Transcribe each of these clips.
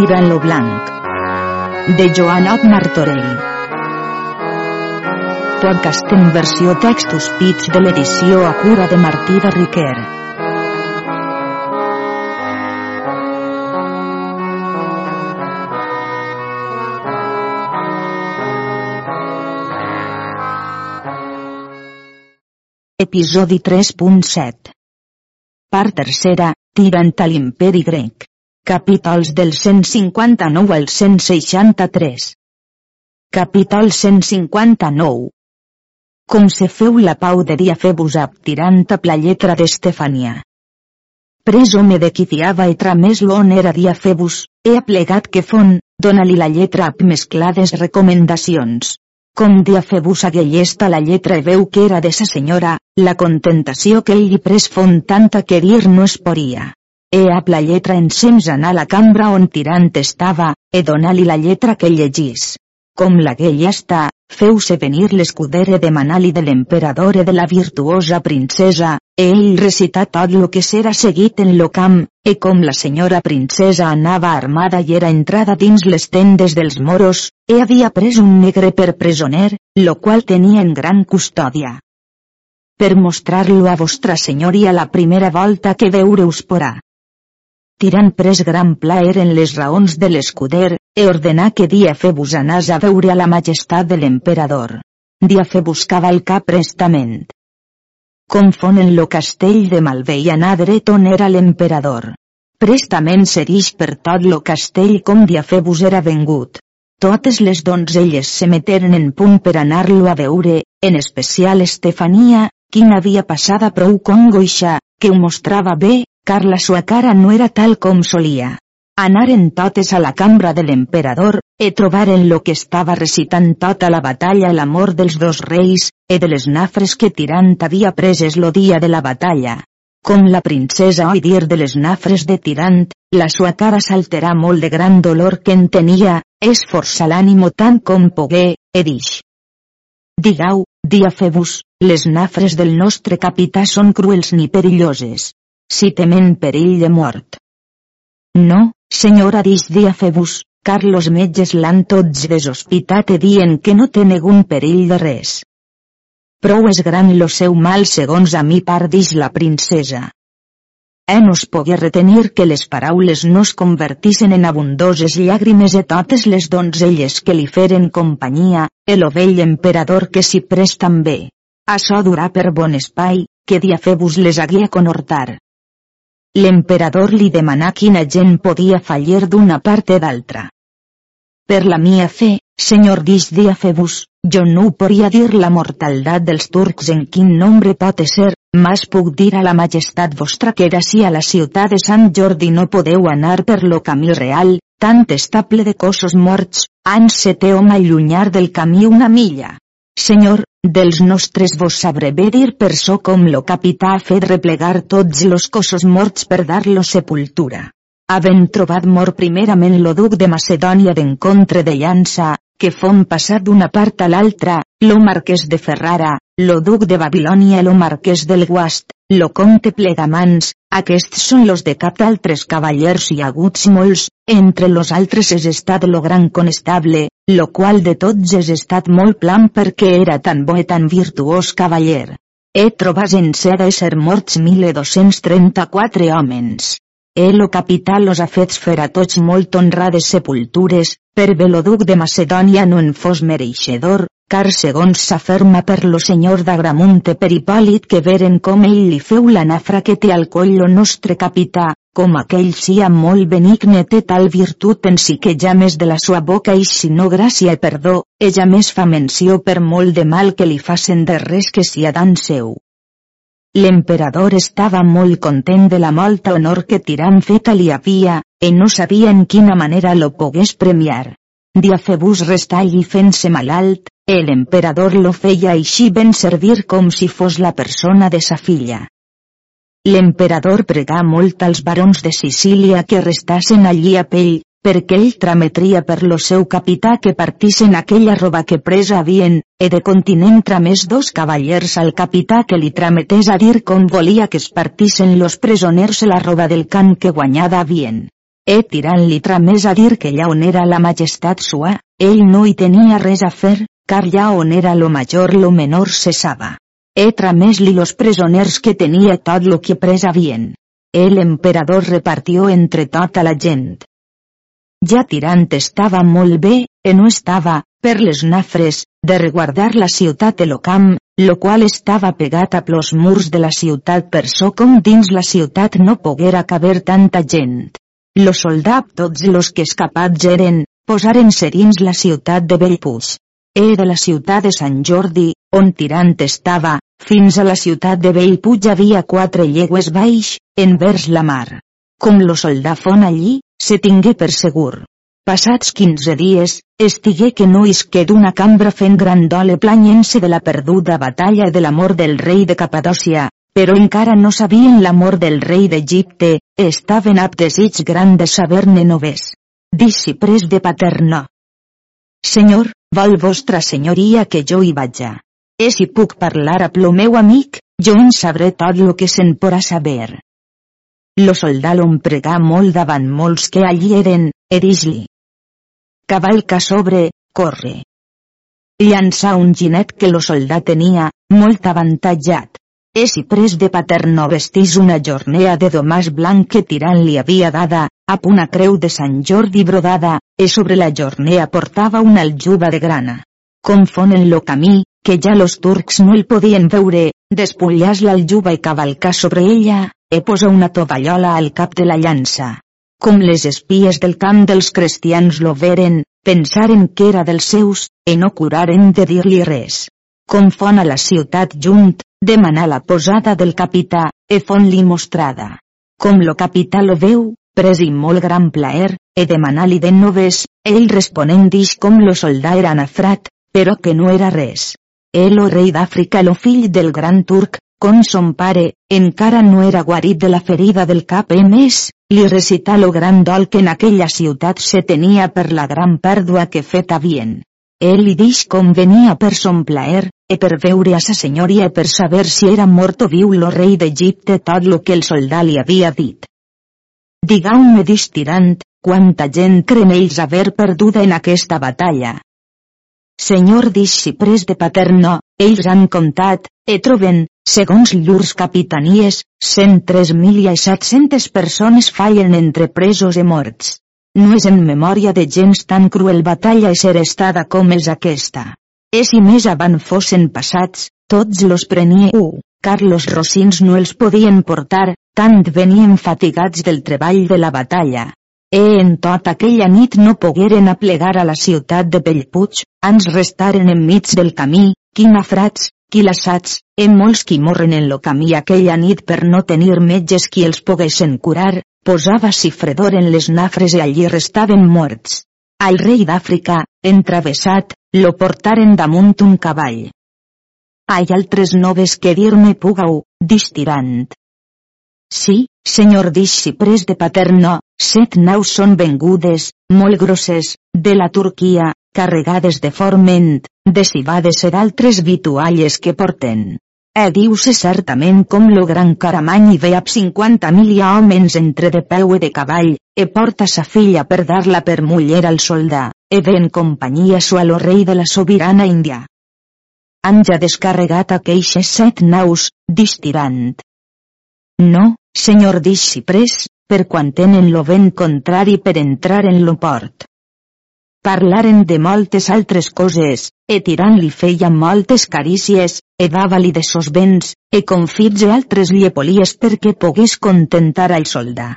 Tira en lo blanc. De Joanot Martorell. Podcast en versió textos pits de l'edició a cura de Martí de Riquer. Episodi 3.7 Part tercera, tirant a l'imperi grec. Capítols del 159 al 163. Capítol 159. Com se feu la pau de dia febus ab tirant a la lletra d'Estefania. Pres home de qui diava i tramés l'on era dia febus, he aplegat que fon, dona-li la lletra ab mesclades recomanacions. Com dia febus aguellesta la lletra i veu que era de sa senyora, la contentació que ell li pres fon tanta que dir no es poria. He ap la lletra ensems anar a la cambra on tirant estava, e donar-li la lletra que llegís. Com la guella està, feu-se venir l'escudere demanar-li de l'emperador e de la virtuosa princesa, e ell recità tot lo que s'era seguit en lo camp, e com la senyora princesa anava armada i era entrada dins les tendes dels moros, e havia pres un negre per presoner, lo qual tenia en gran custòdia. Per mostrar-lo a vostra senyoria la primera volta que veure-us porà. Tirant pres gran plaer en les raons de l'escuder, e ordenà que dia febus anàs a veure a la majestat de l'emperador. Dia fe buscava el cap prestament. Confon en lo castell de Malvé i anar dret on era l'emperador. Prestament serix per tot lo castell com dia febus era vengut. Totes les donzelles se meteren en punt per anar-lo a veure, en especial Estefania, quina havia passada prou congoixa, que ho mostrava bé, car la sua cara no era tal com solia. Anaren totes a la cambra de l'emperador, e trobaren lo que estava recitant tota la batalla l'amor dels dos reis, e de les nafres que Tirant havia preses lo dia de la batalla. Com la princesa oi dir de les nafres de Tirant, la sua cara s'alterà molt de gran dolor que en tenia, és força l'ànimo tant com pogué, e dix. Digau, dia febus, les nafres del nostre capità són cruels ni perilloses. Si temen perill de mort. No, senyora dix dia febus, car los metges l'han tots deshospitat e dient que no té negun perill de res. Prou és gran lo seu mal segons a mi part dix la princesa. E nos pogué retenir que les paraules no es convertissin en abundoses llàgrimes e totes les donzelles que li feren companyia, el vell emperador que s'hi pres també. Açò durà per bon espai, que dia febus les hagué conhortar. L'emperador li demanà quina gent podia fallir d'una part e d'altra. Per la mia fe, senyor dix dia febus, jo no podria dir la mortaldat dels turcs en quin nombre pot ser, mas puc dir a la majestat vostra que era si a la ciutat de Sant Jordi no podeu anar per lo camí real, tant estable de cossos morts, ans se té hom allunyar del camí una milla. Senyor, dels nostres vos sabré dir per so com lo capità ha fet replegar tots los cossos morts per dar-los sepultura. Havent trobat mort primerament lo duc de Macedònia d'encontre de llança, que fon passat d'una part a l'altra, lo marquès de Ferrara, lo duc de Babilònia lo marquès del Guast, lo comte Plegamans, aquests són los de cap d'altres cavallers i aguts molts, entre los altres és estat lo gran conestable, lo qual de tots és estat molt plan perquè era tan bo i tan virtuós cavaller. He trobat en ser morts 1234 homes. El capità los ha fet fer a tots molt honrades sepultures, per Veloduc de Macedònia no en fos mereixedor, car segons s'aferma per lo senyor d'Agramunte per Hipòlit que veren com ell li feu la nafra que té al coll lo nostre capità, com aquell sia molt benigne té tal virtut en si que ja més de la sua boca i si no gràcia i perdó, ella més fa menció per molt de mal que li facen de res que sia dan seu. L'emperador estava molt content de la molta honor que Tirant feta li havia, i no sabia en quina manera lo pogués premiar. Diafebus restà allí fent-se malalt, i l'emperador lo feia així ben servir com si fos la persona de sa filla. L'emperador pregà molt als barons de Sicília que restassen allí a pell, perquè ell trametria per lo seu capità que partissen aquella roba que presa havien, e de continent tramés dos cavallers al capità que li trametés a dir com volia que es partissen los presoners la roba del camp que guanyada havien. E tirant-li tramés a dir que allà on era la majestat sua, ell no hi tenia res a fer, car allà on era lo major lo menor cessava. E tramés-li los presoners que tenia tot lo que pres havien. El emperador repartió entre tota la gent. Ja tirant estava molt bé, e no estava, per les nafres, de reguardar la ciutat de l'Ocam, lo qual estava pegat a plos murs de la ciutat per so com dins la ciutat no poguera caber tanta gent. Los soldats tots los que escapats eren, posaren-se dins la ciutat de Bellpuig. E de la ciutat de Sant Jordi, on tirant estava, fins a la ciutat de Bellpuig havia quatre llegües baix, envers la mar. Com lo soldà fon allí, se tingué per segur. Passats quinze dies, estigué que no isqué d'una cambra fent gran dole planyent-se de la perduda batalla de l'amor del rei de Capadòcia, però encara no sabien l'amor del rei d'Egipte, estaven ab desig gran de saber-ne noves. Discipres de Paterno. Senyor, vol vostra senyoria que jo hi vaja. E si puc parlar a plo meu amic, jo en sabré tot lo que se'n porà saber. Lo soldà l'on pregà molt davant molts que allí eren, e dis-li. Cavalca sobre, corre. Llançà un ginet que lo soldà tenia, molt avantatjat. E si pres de paterno vestís una jornea de domàs blanc que tirant li havia dada, ap una creu de Sant Jordi brodada, e sobre la jornea portava una aljuba de grana. Confonen lo camí, que ja los turcs no el podien veure, despullàs l'aljuba i cavalcar sobre ella, e posa una tovallola al cap de la llança. Com les espies del camp dels cristians lo veren, pensaren que era dels seus, e no curaren de dir-li res. Confon a la ciutat junt, demanar la posada del capità, e fon-li mostrada. Com lo capità lo veu, pres i molt gran plaer, e demanar-li de noves, ell responent dix com lo soldà era nafrat, però que no era res. El o rei d'Àfrica lo fill del gran turc, com son pare, encara no era guarit de la ferida del cap e més, li recità lo gran dol que en aquella ciutat se tenia per la gran pèrdua que fet havien. Ell li dix com venia per son plaer, e per veure a sa senyoria e per saber si era mort o viu lo rei d'Egipte tot lo que el soldà li havia dit. Digau-me tirant, quanta gent creen ells haver perduda en aquesta batalla. Senyor discipres de Paterno, ells han comptat, e troben, segons llurs capitanies, 103.700 persones fallen entre presos i morts. No és en memòria de gens tan cruel batalla ser estada com és aquesta. És i més avant fossin passats, tots los prenia car los rocins no els podien portar, tant venien fatigats del treball de la batalla. E en tota aquella nit no pogueren aplegar a la ciutat de Bellpuig, ans restaren enmig del camí, quinafrats, quilassats, e molts qui morren en lo camí aquella nit per no tenir metges qui els poguessin curar, posava cifredor en les nafres i allí restaven morts. Al rei d'Àfrica, entravessat, lo portaren damunt un cavall. Hay altres noves que dir-me pugau, distirant. Sí, senyor discipres de Paterno, set naus són vengudes, molt grosses, de la Turquia, carregades de forment, de cibades i d'altres vitualles que porten. E diu-se certament com lo gran caramany ve ab 50.000 homes entre de peu i de cavall, e porta sa filla per dar-la per muller al soldà, e ve en companyia sua lo rei de la sobirana Índia. Han ja descarregat aqueixes set naus, distirant. No, senyor discipres, per quan tenen lo vent contrari per entrar en lo port. Parlaren de moltes altres coses, e tirant-li feia moltes carícies, e dava-li de sos béns, e confits e altres llepolies perquè pogués contentar al soldà.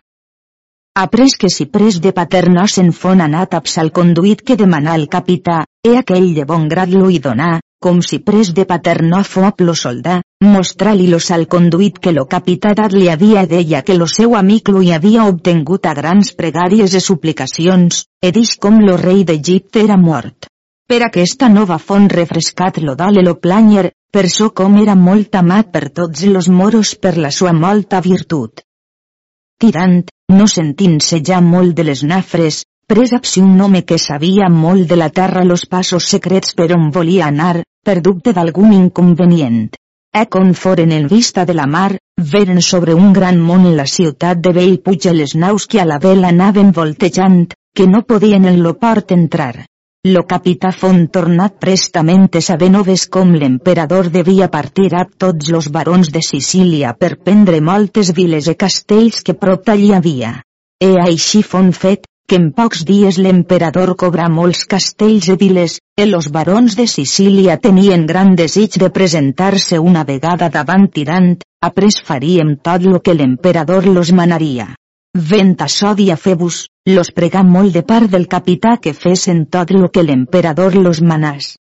Après que si pres de paterno se'n fon anat al conduït que demanà el capità, e aquell de bon grat lo hi donà, com si pres de paterno fop lo soldà, mostrar-li lo salconduït que lo capità dat li havia deia que lo seu amic lo hi havia obtengut a grans pregàries i suplicacions, e dix com lo rei d'Egipte era mort. Per aquesta nova font refrescat lo dale lo planyer, per so com era molt amat per tots los moros per la sua molta virtut. Tirant, no sentint-se ja molt de les nafres, Presapsi un home que sabia molt de la terra los passos secrets per on volia anar, per dubte d'algun inconvenient. E con foren en vista de la mar, veren sobre un gran mont la ciutat de Bellpuig les naus que a la vela anaven voltejant, que no podien en lo port entrar. Lo capità fon tornat prestament saber noves com l'emperador devia partir a tots los barons de Sicília per prendre moltes viles e castells que prop d'allí havia. E així fon fet, que en pocs dies l'emperador cobra molts castells i viles, i los barons de Sicília tenien gran desig de presentar-se una vegada davant tirant, après faríem tot lo que l'emperador los manaria. Vent a a Febus, los pregà molt de part del capità que fessin tot lo que l'emperador los manàs.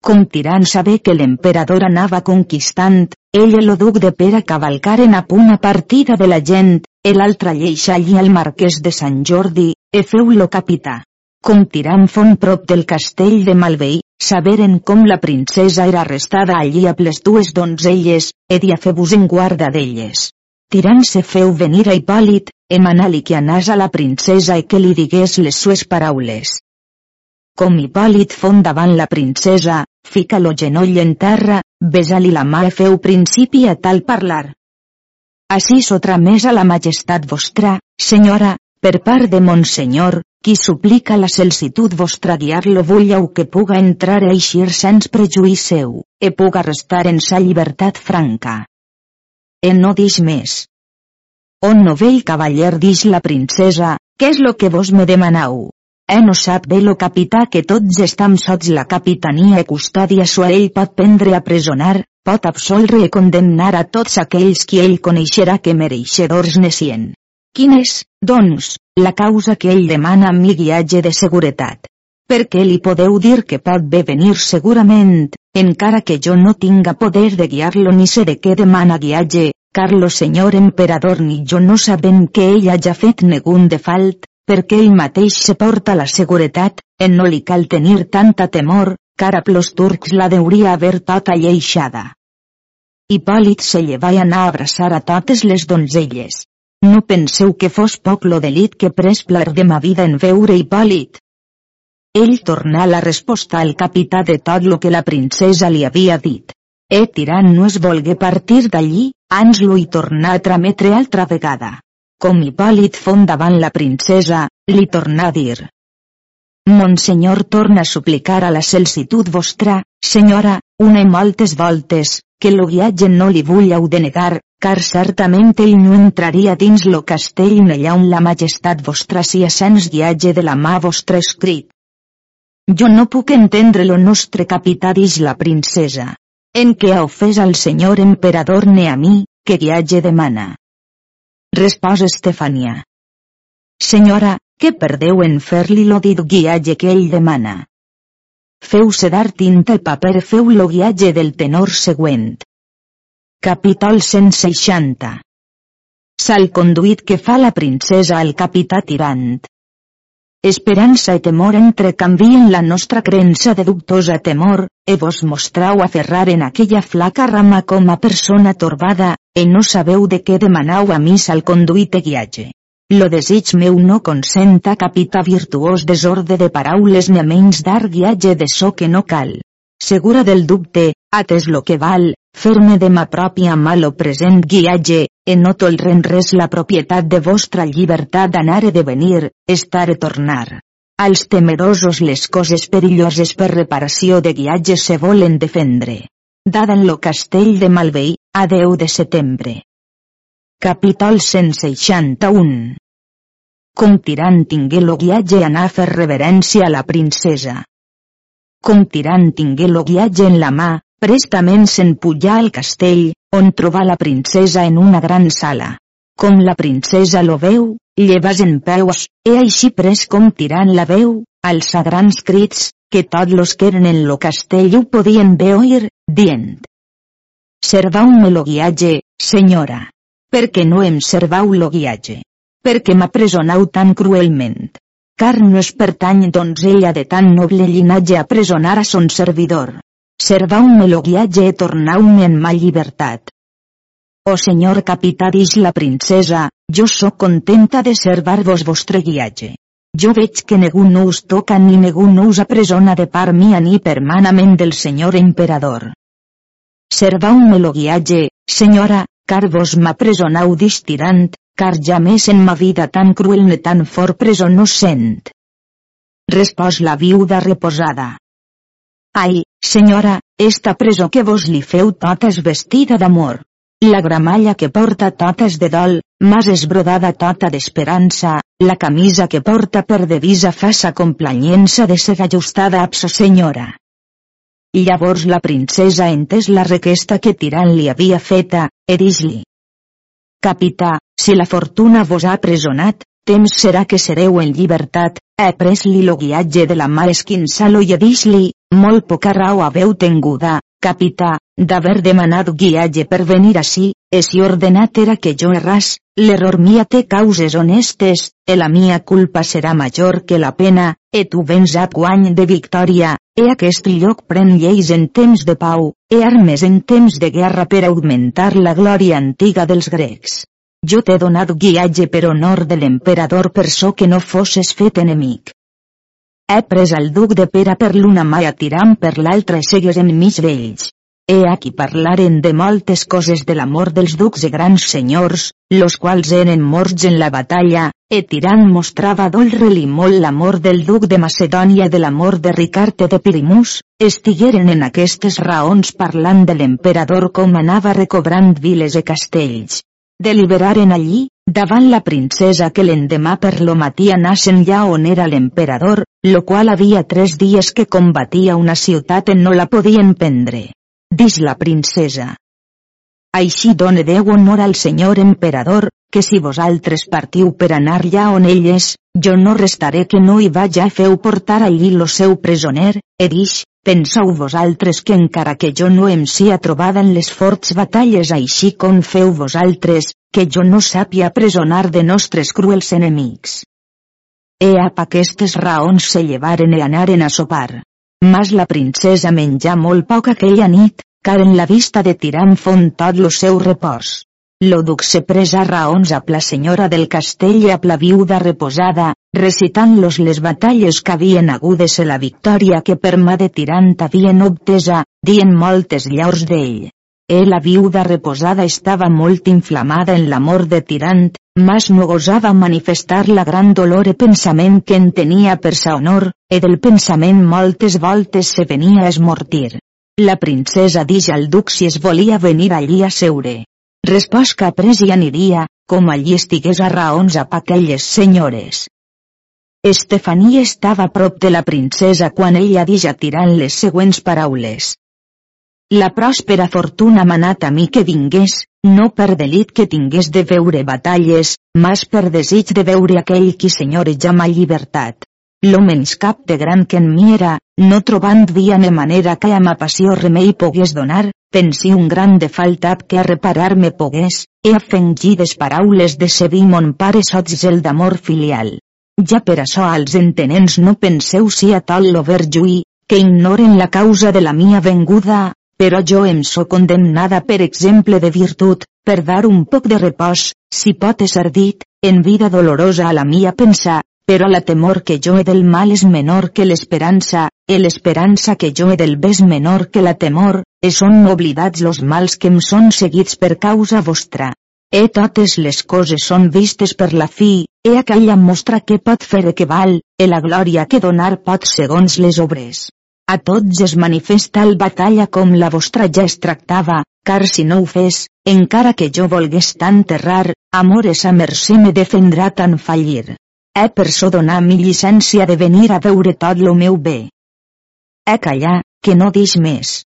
Com tirant saber que l'emperador anava conquistant, ell i lo duc de Pera cavalcaren a punt a partida de la gent, el altre lleix allí al marquès de Sant Jordi, e feu-lo capità. Com tirant fon prop del castell de Malvei, saberen com la princesa era arrestada allí a les dues donzelles, e dia feu-vos en guarda d'elles. Tirant se feu venir a Hipòlit, emanant-li que anàs a la princesa i que li digués les sues paraules. Com Hipòlit fon davant la princesa, fica lo genoll en terra, besa-li la mà i feu principi a tal parlar. Així sotra més a la majestat vostra, senyora, per part de Monsenyor, qui suplica la celsitud vostra guiar-lo vulleu que puga entrar a eixir sens prejuís seu, e puga restar en sa llibertat franca. E no dix més. On no vell cavaller dix la princesa, què és lo que vos me demanau? E no sap bé lo capità que tots estam sots la capitania e custòdia sua ell pot prendre a presonar, pot absolre i condemnar a tots aquells qui ell coneixerà que mereixedors ne sien. Quin és, doncs, la causa que ell demana amb mi guiatge de seguretat? Perquè li podeu dir que pot bé venir segurament, encara que jo no tinga poder de guiar-lo ni sé de què demana guiatge, car lo senyor emperador ni jo no sabem que ell hagi fet negun de falt, perquè ell mateix se porta la seguretat, en no li cal tenir tanta temor, car a plos turcs la deuria haver tota lleixada. Hipòlit se lleva i anar a abraçar a totes les donzelles. No penseu que fos poc lo delit que pres plar de ma vida en veure Hipòlit. Ell tornà la resposta al capità de tot lo que la princesa li havia dit. E tirant no es volgué partir d'allí, ans lo hi tornà a trametre altra vegada. Com Hipòlit fon davant la princesa, li tornà a dir, Monsenyor torna a suplicar a la celsitud vostra, senyora, una i moltes voltes, que lo guiatge no li vulleu denegar, car certament ell no entraria dins lo castell allà on la majestat vostra sia sens guiatge de la mà vostra escrit. Jo no puc entendre lo nostre capità dix la princesa. En què ha ofès al senyor emperador ne a mi, que guiatge demana. Respòs Estefania. Senyora, què perdeu en fer-li lo dit guiatge que ell demana? Feu sedar tinta i paper feu lo guiatge del tenor següent. Capítol 160 Sal conduït que fa la princesa al capità tirant. Esperança i temor entrecanvien la nostra creença de dubtosa temor, e vos mostrau aferrar en aquella flaca rama com a persona torbada, e no sabeu de què demanau a mi sal conduït e guiatge. Lo desig meu no consenta capita virtuós desorde de paraules ni a menys dar guiatge de so que no cal. Segura del dubte, ates lo que val, ferme de ma pròpia malo present guiatge, e no tolren res la propietat de vostra llibertat d'anar e de venir, estar e tornar. Als temerosos les coses perilloses per reparació de guiatge se volen defendre. Dada en lo castell de Malvei, a 10 de setembre. Capítol 161 com tirant tingué lo guiatge anar a fer reverència a la princesa. Com tirant tingué lo guiatge en la mà, prestament se'n pujà al castell, on trobà la princesa en una gran sala. Com la princesa lo veu, llevas en peus, e així pres com tirant la veu, alça grans crits, que tots los que eren en lo castell ho podien veure, dient. Servau-me lo guiatge, senyora. Per què no em servau lo guiatge? perquè m'apresonau tan cruelment. Car no es pertany donzella de tan noble llinatge a presonar a son servidor. Servau-me lo guiatge e tornau-me en ma llibertat. O senyor capità dix la princesa, jo sóc contenta de servar-vos vostre guiatge. Jo veig que ningú no us toca ni ningú no us apresona de part mia ni permanament del senyor emperador. servau lo guiatge, senyora, car vos m'apresonau distirant, car ja més en ma vida tan cruel ne tan fort preso no sent. Respòs la viuda reposada. Ai, senyora, esta presó que vos li feu tota és vestida d'amor. La gramalla que porta tota és de dol, mas és brodada tota d'esperança, la camisa que porta per devisa fa sa complanyença de ser ajustada a sa senyora. Llavors la princesa entès la requesta que Tirant li havia feta, e dix-li. Capità, si la fortuna vos ha presonat, temps serà que sereu en llibertat, he pres-li lo guiatge de la mà esquinçalo i dix-li, molt poca raó haveu tenguda, capità, d'haver demanat guiatge per venir ací, e si ordenat era que jo erràs, l'error mia té causes honestes, e la mia culpa serà major que la pena, e tu vens a guany de victòria, e aquest lloc pren lleis en temps de pau, e armes en temps de guerra per augmentar la glòria antiga dels grecs. Jo t'he donat guiatge per honor de l'emperador per so que no fosses fet enemic. He pres el duc de Pera per l'una mà i per l'altra i segues enmig d'ells. He aquí parlaren de moltes coses de l'amor dels ducs i grans senyors, los quals eren morts en la batalla, e tirant mostrava dolre-li molt l'amor del duc de Macedònia de l'amor de Ricarte de Pirimus, estigueren en aquestes raons parlant de l'emperador com anava recobrant viles i castells. Deliberaren allí, davant la princesa que l'endemà per lo matí anassen ja on era l'emperador, lo qual havia tres dies que combatia una ciutat en no la podien prendre. Dix la princesa. Així done Déu honor al senyor emperador, que si vosaltres partiu per anar ja on ell és, jo no restaré que no hi va ja feu portar allí lo seu presoner, e dix, penseu vosaltres que encara que jo no em sia trobada en les forts batalles així com feu vosaltres, que jo no sàpia presonar de nostres cruels enemics. E ap aquestes raons se llevaren e anaren a sopar. Mas la princesa menjà molt poc aquella nit, car en la vista de tirant font tot lo seu repòs. Lo duc se presa raons a la senyora del castell i a la viuda reposada, recitant-los les batalles que havien agudes a la victòria que per mà de tirant havien obtesa, dient moltes llaurs d'ell. E la viuda reposada estava molt inflamada en l'amor de Tirant, mas no gosava manifestar la gran dolor e pensament que en tenia per sa honor, e del pensament moltes voltes se venia a esmortir. La princesa dix al duc si es volia venir allí a seure. Respòs que pres i aniria, com allí estigués a raons a aquelles senyores. Estefania estava a prop de la princesa quan ella dix a tirant les següents paraules. La pròspera fortuna manat a mi que vingués, no per delit que tingués de veure batalles, mas per desig de veure aquell qui senyoreja ma llibertat. Lo menys cap de gran que en mi era, no trobant via ne manera que a ma passió remei pogués donar, pensi un gran de faltat que a reparar-me pogués, he afengides paraules de sedir mon pare sots el d'amor filial. Ja per això als entenents no penseu si a tal lo verjuí, que ignoren la causa de la mia venguda, però jo em so condemnada per exemple de virtut, per dar un poc de repòs, si pot ser dit, en vida dolorosa a la mia pensar, però la temor que jo he del mal és menor que l'esperança, e l'esperança que jo he del bé és menor que la temor, e són oblidats los mals que em són seguits per causa vostra. E totes les coses són vistes per la fi, e aquella mostra que pot fer que val, e la glòria que donar pot segons les obres. A tots es manifesta el batalla com la vostra ja es tractava, car si no ho fes, encara que jo volgués tant errar, amor esa mercè me defendrà tan fallir. He per so donar mi llicència de venir a veure tot lo meu bé. He callar, que no dix més.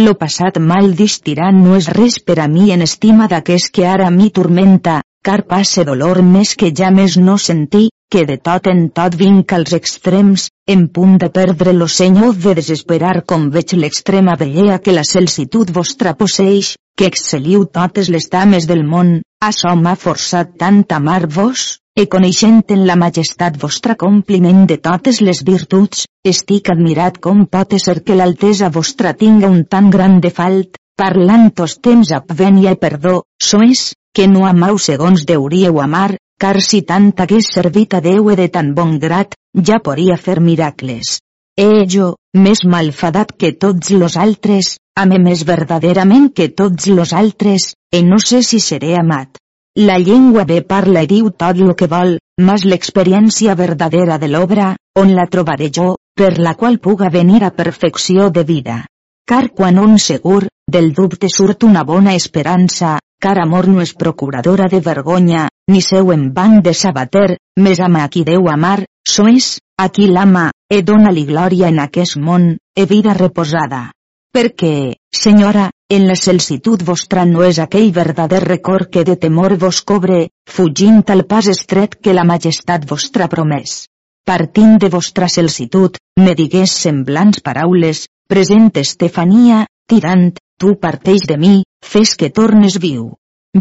Lo passat mal distirà no és res per a mi en estima d'aquest que ara mi tormenta, car passe dolor més que ja més no sentir, que de tot en tot vinc als extrems, en punt de perdre lo senyor de desesperar com veig l'extrema bellea que la celsitud vostra posseix, que exceliu totes les dames del món, açò m'ha forçat tant amar-vos, e coneixent en la majestat vostra compliment de totes les virtuts, estic admirat com pot ser que l'altesa vostra tinga un tan gran defalt, parlant tos temps apvenia i perdó, sois, que no amau segons deuríeu amar, car si tant hagués servit a Déu e de tan bon grat, ja podria fer miracles. E jo, més malfadat que tots los altres, ame més verdaderament que tots los altres, e no sé si seré amat. La llengua bé parla i diu tot lo que vol, mas l'experiència verdadera de l'obra, on la trobaré jo, per la qual puga venir a perfecció de vida. Car quan un segur, del dubte surt una bona esperança, car amor no és procuradora de vergonya, ni seu en banc de sabater, més ama a qui deu amar, so és, a qui l'ama, e dona-li glòria en aquest món, e vida reposada. Perquè, senyora, en la celsitud vostra no és aquell verdader record que de temor vos cobre, fugint al pas estret que la majestat vostra promès. Partint de vostra celsitud, me digués semblants paraules, present Estefania, tirant, tu parteix de mi, fes que tornes viu.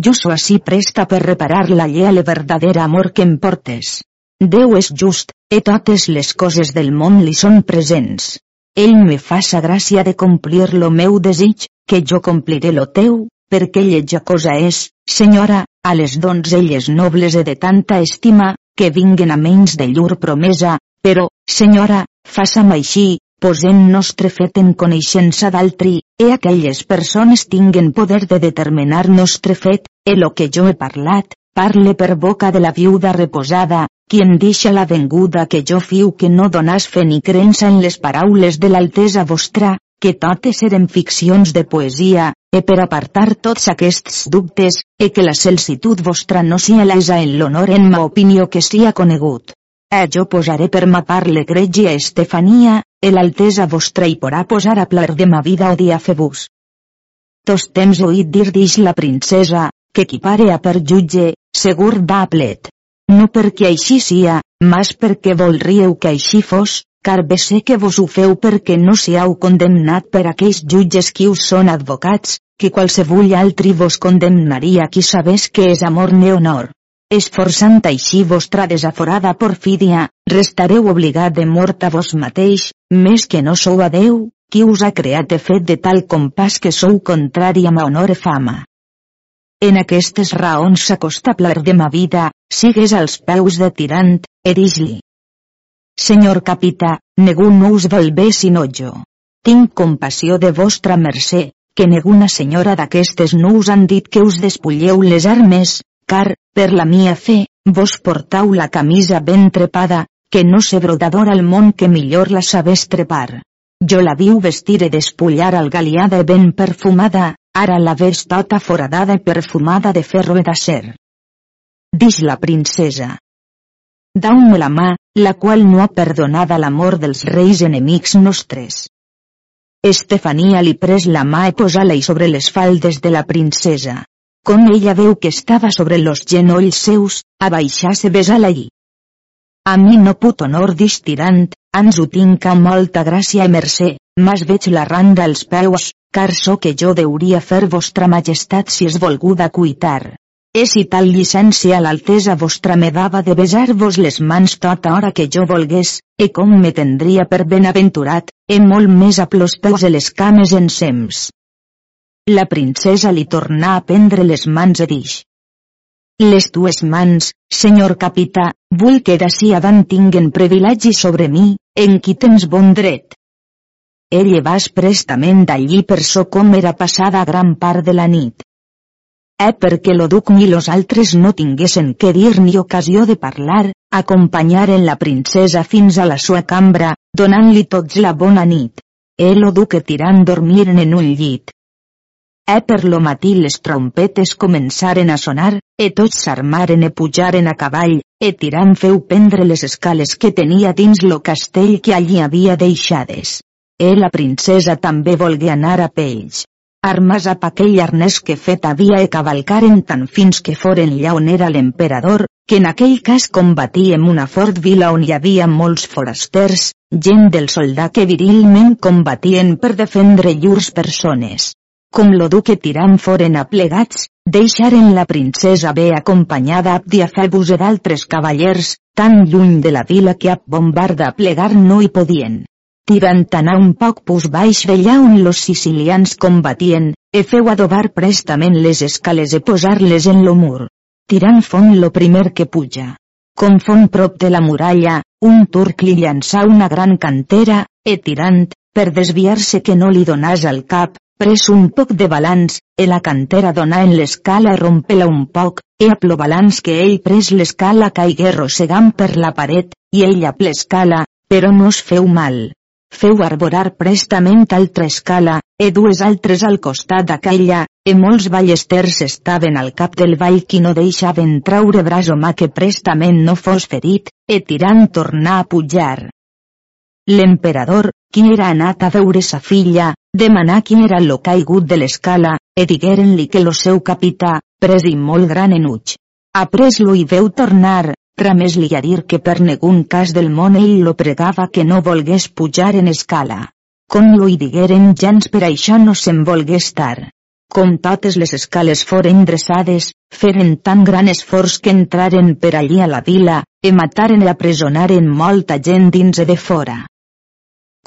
Jo so així presta per reparar la lleal verdadera amor que em portes. Déu és just, e totes les coses del món li són presents. Ell me fa sa gràcia de complir lo meu desig, que jo compliré lo teu, perquè lletja cosa és, senyora, a les donzelles nobles e de tanta estima, que vinguen a menys de llur promesa, però, senyora, faça'm així, posem nostre fet en coneixença d'altri, e aquelles persones tinguen poder de determinar nostre fet, e lo que jo he parlat, parle per boca de la viuda reposada, qui em deixa la venguda que jo fiu que no donàs fe ni creença en les paraules de l'altesa vostra, que totes eren ficcions de poesia, e per apartar tots aquests dubtes, e que la celsitud vostra no sia l'esa en l'honor en ma opinió que sia conegut. E jo posaré per mapar l'egregia Estefania, el altesa vostra i porà posar a plar de ma vida o dia febus. Tos temps oït dir dix la princesa, que qui pare a per jutge, segur va a plet. No perquè així sia, mas perquè voldríeu que així fos, car bé sé que vos ho feu perquè no siau condemnat per aquells jutges qui us són advocats, que qualsevull altri vos condemnaria qui sabés que és amor ne honor esforçant així vostra desaforada porfídia, restareu obligat de mort a vos mateix, més que no sou a Déu, qui us ha creat e fet de tal compàs que sou contrari a ma honor e fama. En aquestes raons s'acosta plar de ma vida, sigues als peus de tirant, e dix-li. Senyor capità, ningú no us vol bé sinó jo. Tinc compassió de vostra mercè, que ninguna senyora d'aquestes no us han dit que us despulleu les armes, car, per la mia fe, vos portau la camisa ben trepada, que no sé brodador al món que millor la sabés trepar. Jo la viu vestir e despullar al galiada ben perfumada, ara la ves tota foradada i perfumada de ferro e d'acer. Dix la princesa. Dau-me la mà, la qual no ha perdonada l'amor dels reis enemics nostres. Estefania li pres la mà i posa-la-hi sobre les faldes de la princesa. Com ella veu que estava sobre los genolls seus, abaixar-se besar-la i. A mi no put honor distirant, ans ho tinc amb molta gràcia i mercè, mas veig la randa als peus, car so que jo deuria fer vostra majestat si es volguda cuitar. E si tal llicència l'altesa vostra me dava de besar-vos les mans tota hora que jo volgués, e com me tendria per benaventurat, e molt més a plos peus de les cames ensems. La princesa li tornà a prendre les mans i dix. Les tues mans, senyor capità, vull que d'ací avant tinguen privilegi sobre mi, en qui tens bon dret. Ell vas prestament d'allí per so com era passada gran part de la nit. Eh perquè lo duc ni los altres no tinguessin que dir ni ocasió de parlar, acompanyaren la princesa fins a la sua cambra, donant-li tots la bona nit. El lo duc tirant dormiren en un llit. E per lo matí les trompetes començaren a sonar, e tots s'armaren e pujaren a cavall, e tirant feu prendre les escales que tenia dins lo castell que allí havia deixades. E la princesa també volgué anar a pells. Armas a aquell arnès que fet havia e cavalcaren tan fins que foren allà on era l'emperador, que en aquell cas combatíem una fort vila on hi havia molts forasters, gent del soldat que virilment combatien per defendre llurs persones com lo duque tirant foren aplegats, deixaren la princesa bé acompanyada ab Diafebus e d'altres cavallers, tan lluny de la vila que ab bombarda plegar no hi podien. Tirant anar un poc pus baix veia on los sicilians combatien, e feu adobar prestament les escales e posar-les en lo mur. Tirant font lo primer que puja. Com font prop de la muralla, un turc li llançà una gran cantera, e tirant, per desviar-se que no li donàs al cap, pres un poc de balanç, e la cantera donà en l'escala rompe-la un poc, e a plo balanç que ell pres l'escala caigué rossegant per la paret, i ella l'escala, però no es feu mal. Feu arborar prestament altra escala, e dues altres al costat d'aquella, e molts ballesters estaven al cap del vall qui no deixaven traure braç o mà que prestament no fos ferit, e tirant tornar a pujar. L'emperador, qui era anat a veure sa filla, demanà qui era lo caigut de l'escala, e digueren-li que lo seu capità, pres i molt gran enuig. Après-lo i veu tornar, tramés-li a dir que per negun cas del món ell lo pregava que no volgués pujar en escala. Com lo hi digueren jans per això no se'n volgué estar. Com totes les escales foren dreçades, feren tan gran esforç que entraren per allí a la vila, e mataren i apresonaren molta gent dins i de fora.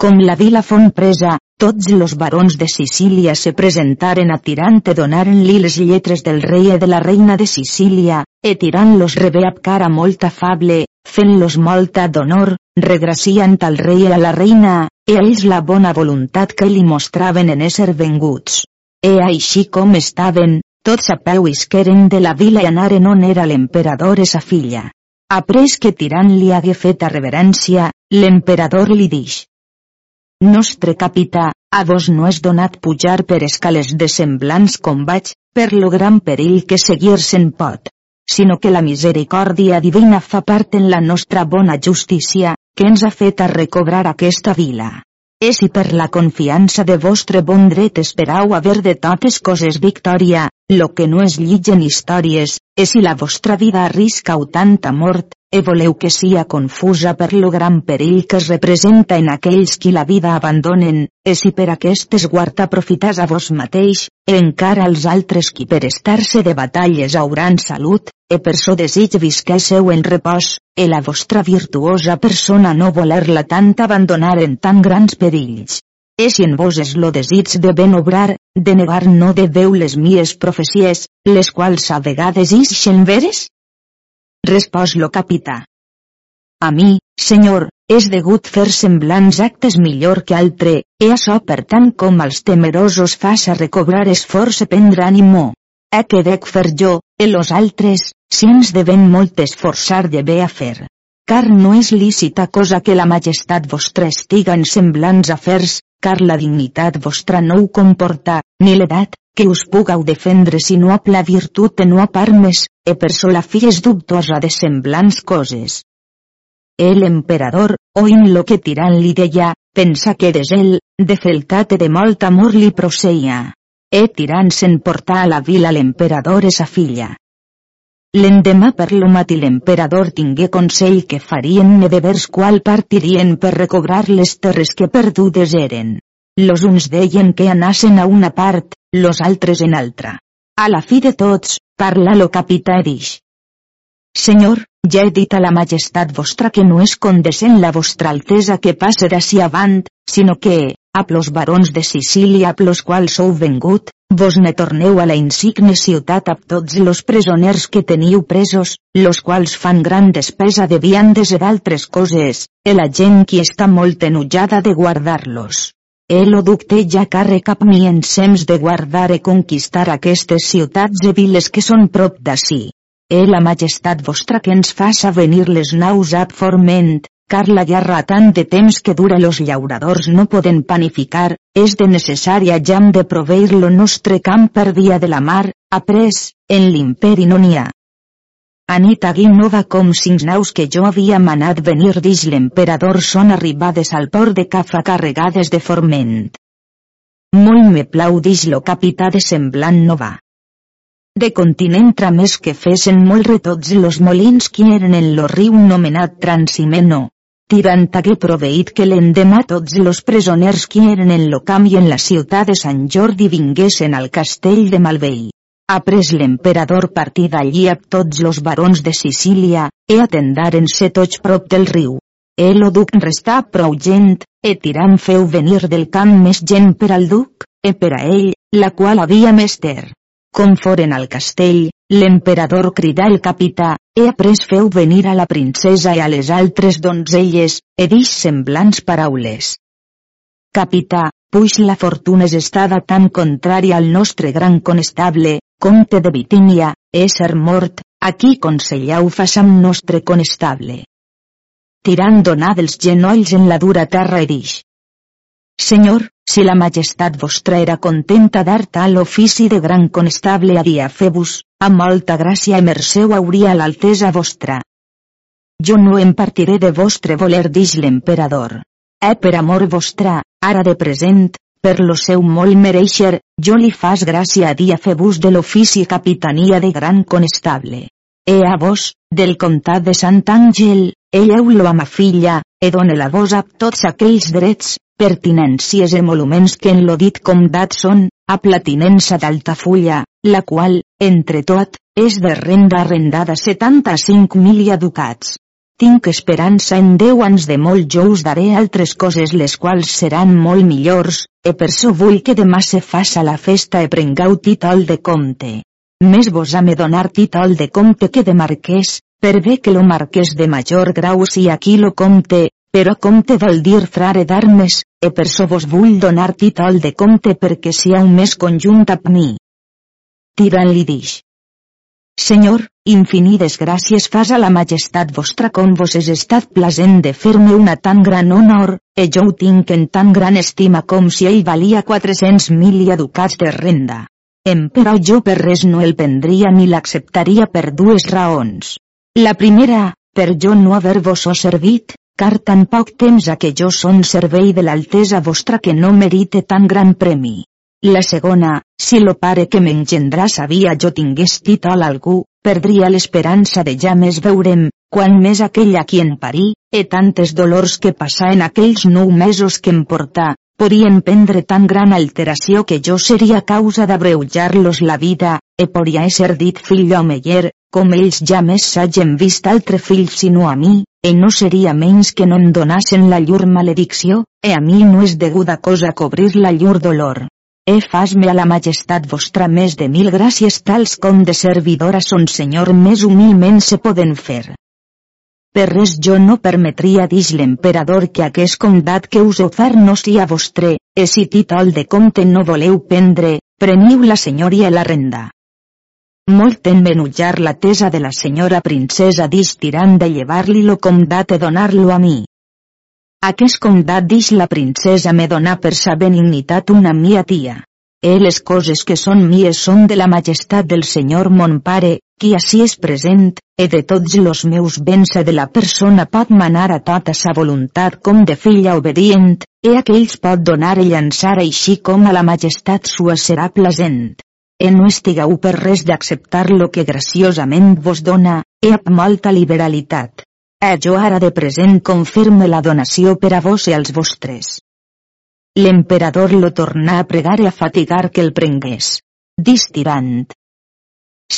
Com la vila fon presa, tots los barons de Sicília se presentaren a Tirant e donaren-li les lletres del rei e de la reina de Sicília, e Tirant-los rebé amb cara molt afable, fent-los molta d'honor, regraciant al rei i a la reina, e ells la bona voluntat que li mostraven en ésser venguts. E així com estaven, tots a peu isqueren de la vila i anaren on era l'emperador e sa filla. Après que Tirant li hagué fet a reverència, l'emperador li dix. Nostre capità, a vos no és donat pujar per escales de semblants vaig, per lo gran perill que seguir se'n pot. Sinó que la misericòrdia divina fa part en la nostra bona justícia, que ens ha fet a recobrar aquesta vila. És si per la confiança de vostre bon dret esperau haver de totes coses victòria, lo que no és llig en històries, és si la vostra vida arriscau tanta mort, e voleu que sia confusa per lo gran perill que es representa en aquells qui la vida abandonen, e si per aquestes guarda aprofitas a vos mateix, e encara als altres qui per estar-se de batalles hauran salut, e per so desig visquésseu en repòs, e la vostra virtuosa persona no voler-la tant abandonar en tan grans perills. E si en vos és lo desig de ben obrar, de negar no deveu les mies profecies, les quals a vegades ixen veres? Respòs lo capità. A mi, senyor, és degut fer semblants actes millor que altre, e açò per tant com als temerosos faça recobrar esforç e prendre ànimo. E que dec fer jo, e los altres, si ens devem molt esforçar de bé a fer. Car no és lícita cosa que la majestat vostra estiga en semblants afers, car la dignitat vostra no ho comporta, ni l'edat, que us pugau defendre si no ap la virtut e no ap armes, e per sola fi és dubtosa de semblants coses. El emperador, oint lo que tirant li deia, pensa que des ell, de feltat e de molt amor li proseia. E tirant se'n portà a la vila l'emperador e sa filla. L'endemà per lo matí l'emperador tingué consell que farien ne de vers qual partirien per recobrar les terres que perdudes eren. Los uns deien que anassen a una part, los altres en altra. A la fi de tots, parla lo capità dix. Senyor, ja he dit a la majestat vostra que no és condescent la vostra altesa que passe d'ací avant, sinó que, a plos barons de Sicília a plos quals sou vengut, vos ne torneu a la insigne ciutat a tots los presoners que teniu presos, los quals fan gran despesa de viandes i d'altres coses, e la gent qui està molt enutjada de guardar-los. El ducte ja càrrec cap mi en sems de guardar e conquistar aquestes ciutats e viles que són prop d'ací. E la majestat vostra que ens faça venir les naus ab forment, car la guerra tant de temps que dura los llauradors no poden panificar, és de necessària jam de proveir lo nostre camp per via de la mar, après, en l'imperi no n'hi ha. Anita Nova com cinc naus que jo havia manat venir dix l'emperador són arribades al port de Cafa carregades de forment. Molt me plau dix lo capità de semblant nova. De continent tramés que fesen molt retots los molins qui eren en lo riu nomenat Transimeno. Tirant hagué proveït que l'endemà tots los presoners qui eren en lo camp i en la ciutat de Sant Jordi vinguessin al castell de Malvei. Après l'emperador partí d'allí a tots los barons de Sicília, e atendaren-se tots prop del riu. El duc restà prou gent, e tirant feu venir del camp més gent per al duc, e per a ell, la qual havia mester. Com foren al castell, l'emperador cridà el capità, e après feu venir a la princesa i a les altres donzelles, e dix semblants paraules. capità, puix la fortuna és estada tan contrària al nostre gran conestable, comte de Bitínia, ésser mort, aquí consellau façam nostre conestable. Tirant donar dels genolls en la dura terra i dix. Senyor, si la majestat vostra era contenta dar tal ofici de gran conestable a dia febus, amb molta gràcia i merceu hauria l'altesa vostra. Jo no em partiré de vostre voler dix l'emperador. Eh per amor vostra, ara de present, per lo seu molt mereixer, jo li fas gràcia a dia febus de l'ofici capitania de gran conestable. E a vos, del comtat de Sant Àngel, elleu-lo a ma filla, e done-la vos a tots aquells drets, pertinències emoluments que en lo dit comdat són, a platinença d'Altafulla, la qual, entre tot, és de renda arrendada 75 mil ducats. Tinc esperança en Déu anys de molt jo us daré altres coses les quals seran molt millors, e per so vull que demà se faça la festa e prengau títol de comte. Més vos ha me donar títol de comte que de marquès, per bé que lo marquès de major grau si aquí lo comte, però comte vol dir frare d'armes, e per so vos vull donar títol de comte perquè siau més conjunt amb mi. Tirant li dix. Senyor, infinides gràcies fas a la majestat vostra com vos és estat plasent de fer-me una tan gran honor, e jo ho tinc en tan gran estima com si ell valia 400 mil ducats de renda. Em però jo per res no el prendria ni l'acceptaria per dues raons. La primera, per jo no haver-vos servit, car tan poc temps a que jo son servei de l'altesa vostra que no merite tan gran premi. La segona, si lo pare que m'engendrà sabia jo tingués títol algú, perdria l'esperança de ja més veurem, quan més aquell a qui en parí, e tantes dolors que passà en aquells nou mesos que em portà, podien prendre tan gran alteració que jo seria causa d'abreujar-los la vida, e podria ésser dit fill o meller, com ells ja més s'hagen vist altre fill sinó a mi, e no seria menys que no em donassen la llur maledicció, e a mi no és deguda cosa cobrir la llur dolor. E fas-me a la majestat vostra més de mil gràcies tals com de servidora son senyor més humilment se poden fer. Per res jo no permetria dix l'emperador que aquest comdat que us ofer no sia vostre, e si títol de comte no voleu prendre, preniu la senyoria la renda. Molt enmenullar la tesa de la senyora princesa dix tirant de llevar-li lo comdat e donar-lo a mi. Aquest comdat dix la princesa me dona per sa benignitat una mia tia. E les coses que són mies són de la majestat del senyor mon pare, qui així és present, e de tots los meus béns e de la persona pot manar a tota sa voluntat com de filla obedient, e aquells pot donar i llançar així com a la majestat sua serà plasent e no estigueu per res d'acceptar lo que graciosament vos dona, e amb molta liberalitat. E jo ara de present confirme la donació per a vos i als vostres. L'emperador lo tornà a pregar i a fatigar que el prengués. Distirant.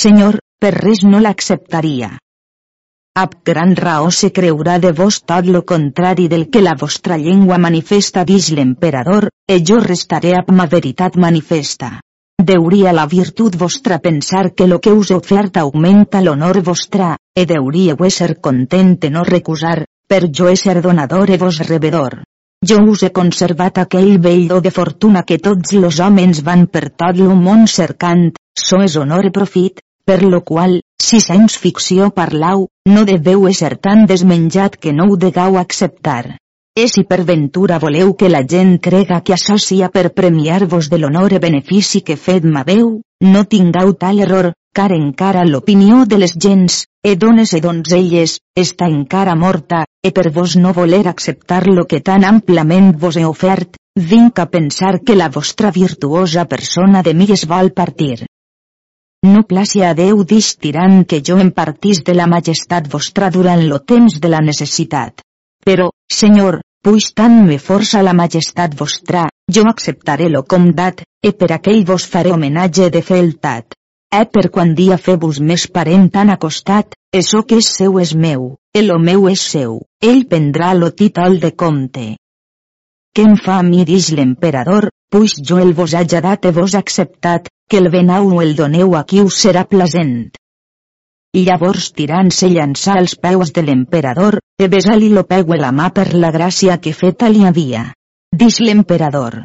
Senyor, per res no l'acceptaria. Ab gran raó se creurà de vos tot lo contrari del que la vostra llengua manifesta dix l'emperador, e jo restaré ab ma veritat manifesta. Deuria la virtut vostra pensar que lo que us oferta augmenta l'honor vostra, e deuríeu ser content no recusar, per jo ser donador e vos rebedor. Jo us he conservat aquell vell do de fortuna que tots los homes van per tot lo món cercant, so és honor e profit, per lo qual, si sens ficció parlau, no deveu ser tan desmenjat que no ho degau acceptar. E si per ventura voleu que la gent crega que això sia per premiar-vos de l'honor i benefici que fet m'haveu, no tingau tal error, car encara l'opinió de les gens, e dones e donzelles, està encara morta, e per vos no voler acceptar lo que tan amplament vos he ofert, vinc a pensar que la vostra virtuosa persona de mi es vol partir. No placi a Déu dix tirant que jo em partís de la majestat vostra durant lo temps de la necessitat. Però, Senyor, puix tant me força la majestat vostra, jo acceptaré lo comdat, e per aquell vos faré homenatge de feltat. E per quan dia febus més parent tan acostat, eso que és seu és meu, e lo meu és seu, ell prendrà lo títol de comte. Què em fa a mi dix l'emperador, puix jo el vos haja dat e vos acceptat, que el venau o el doneu a qui us serà plasent. Llavors tirant se llançà als peus de l'emperador, e besar-li lo peu la mà per la gràcia que feta li havia. dix l'emperador.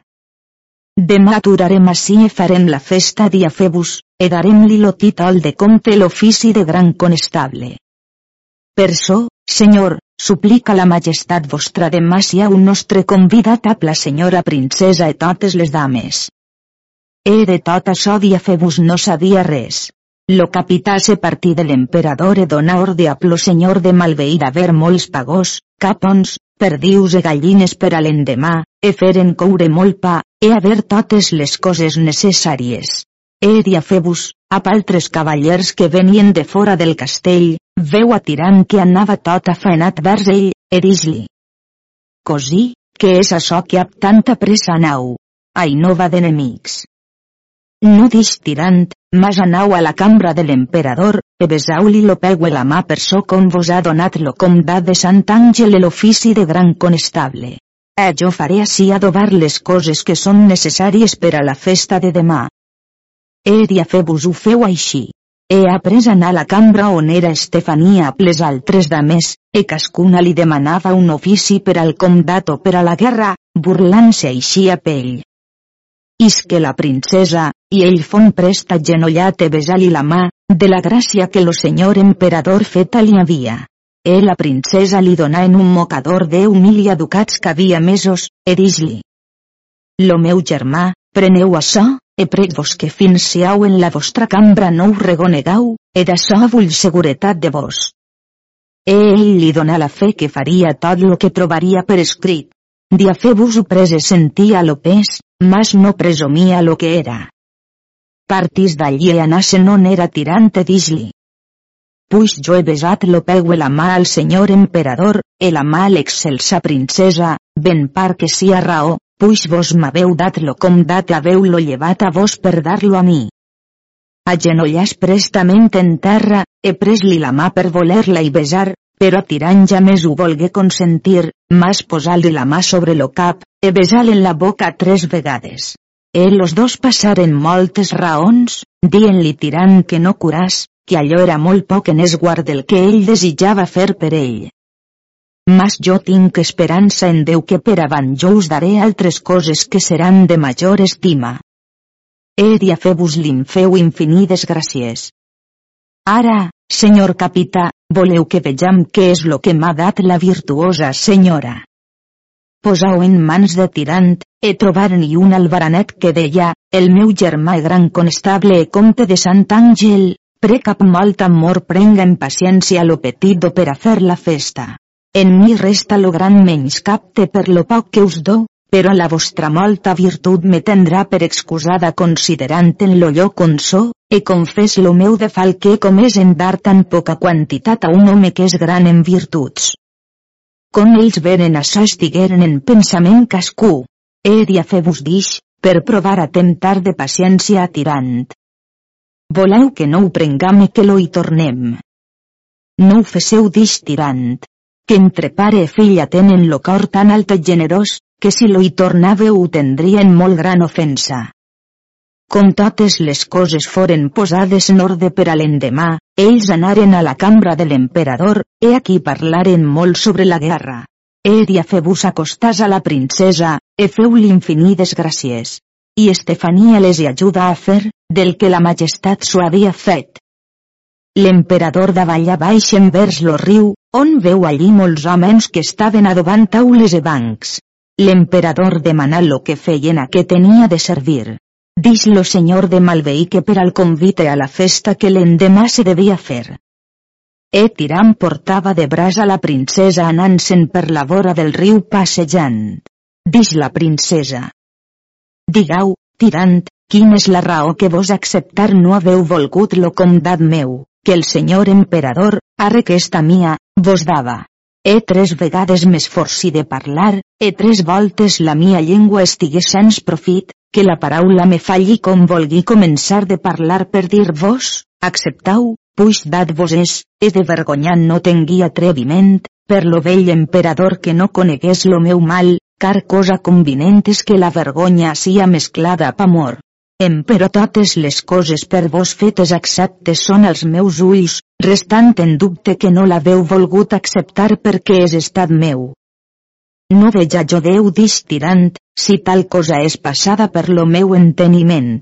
Demà aturarem ací i farem la festa dia Febus, e darem-li lo títol de comte l'ofici de gran conestable. Per so, senyor, suplica la majestat vostra demà si un nostre convidat a la senyora princesa i totes les dames. E de tot això dia Febus no sabia res. Lo capità se partí de l'emperador e dona orde a plo senyor de Malveí d'haver molts pagós, capons, perdius e gallines per a l'endemà, e feren coure molt pa, e haver totes les coses necessàries. E dia Febus, a altres cavallers que venien de fora del castell, veu a tirant que anava tot afaenat vers ell, e dis-li. Cosí, que és això que ap tanta pressa nau? Ai no va d'enemics. No dix tirant, mas anau a la cambra de l'emperador, e besau-li lo pegue la mà per so com vos ha donat lo comdat de Sant Àngel l'ofici de gran conestable. E jo faré així adobar les coses que són necessàries per a la festa de demà. Eri a fer-vos ho feu així. He après anar a la cambra on era Estefania a les altres dames, e cascuna li demanava un ofici per al comdat o per a la guerra, burlant-se així a pell isque la princesa, i ell fon prest agenollat e besar-li la mà, de la gràcia que lo senyor emperador feta li havia. E la princesa li donà en un mocador deu mil ducats que havia mesos, e dis-li. Lo meu germà, preneu açò, e prec-vos que fins siau en la vostra cambra no ho regonegau, e d'açò vull seguretat de vos. E ell li donà la fe que faria tot lo que trobaria per escrit. Diafebus ho prese sentia lo pes, mas no presumia lo que era. Partís d'allí e anasen on era tirante dis-li. Puix jo he besat lo pegue la mà al senyor emperador, e la mà l'excelsa princesa, ben par que sia raó, puix vos m'haveu dat lo com dat haveu lo llevat a vos per dar-lo a mi. Agenollàs prestament en terra, e pres-li la mà per voler-la i besar, però tirant ja més ho volgué consentir, mas posar-li la mà sobre lo cap, e besar en la boca tres vegades. E los dos passaren moltes raons, dient-li tirant que no curàs, que allò era molt poc en esguard del que ell desitjava fer per ell. Mas jo tinc esperança en Déu que per avant jo us daré altres coses que seran de major estima. Eri a fer-vos l'infeu infinides gràcies. Ara, senyor capità, voleu que vejam què és lo que m'ha dat la virtuosa senyora. Posau en mans de tirant, e trobar-n'hi un albaranet que deia, el meu germà gran conestable e comte de Sant Àngel, prec amb molt amor prenga en paciència lo petit do per a fer la festa. En mi resta lo gran menys capte per lo poc que us do, però la vostra molta virtut me tendrà per excusada considerant en lo lloc on so, e confés lo meu de falquer com és en dar tan poca quantitat a un home que és gran en virtuts. Com ells veren això estigueren en pensament cascú. He a fer-vos dix, per provar a temptar de paciència tirant. Voleu que no ho prengam i que lo hi tornem. No ho feseu dix tirant. Que entre pare i filla tenen lo cor tan alt i generós, que si lo hi tornàveu ho tendrien molt gran ofensa. Com totes les coses foren posades en ordre per a l'endemà, ells anaren a la cambra de l'emperador, e aquí parlaren molt sobre la guerra. Eri a fer-vos acostàs a la princesa, e feu-li infinides gràcies. I Estefania les hi ajuda a fer, del que la majestat s'ho havia fet. L'emperador davalla baix envers lo riu, on veu allí molts homes que estaven adobant taules i bancs. L'emperador demanà lo que feien a què tenia de servir. Dix-lo senyor de Malveí que per al convite a la festa que l'endemà se devia fer. E Tiram portava de braç a la princesa anant-se'n per la vora del riu passejant. Dix la princesa. Digau, tirant, quina és la raó que vos acceptar no haveu volgut lo comdat meu, que el senyor emperador, a requesta mia, vos dava. E tres vegades més forci de parlar, e tres voltes la mia llengua estigué sens profit, que la paraula me falli com volgui començar de parlar per dir-vos, acceptau, puix dat-vos és, e de vergonyant no tengui atreviment, per lo vell emperador que no conegués lo meu mal, car cosa convinent és que la vergonya sia mesclada amb amor. Em però totes les coses per vos fetes acceptes són els meus ulls, restant en dubte que no l'haveu volgut acceptar perquè és estat meu. No veja jo Déu distirant, si tal cosa és passada per lo meu enteniment.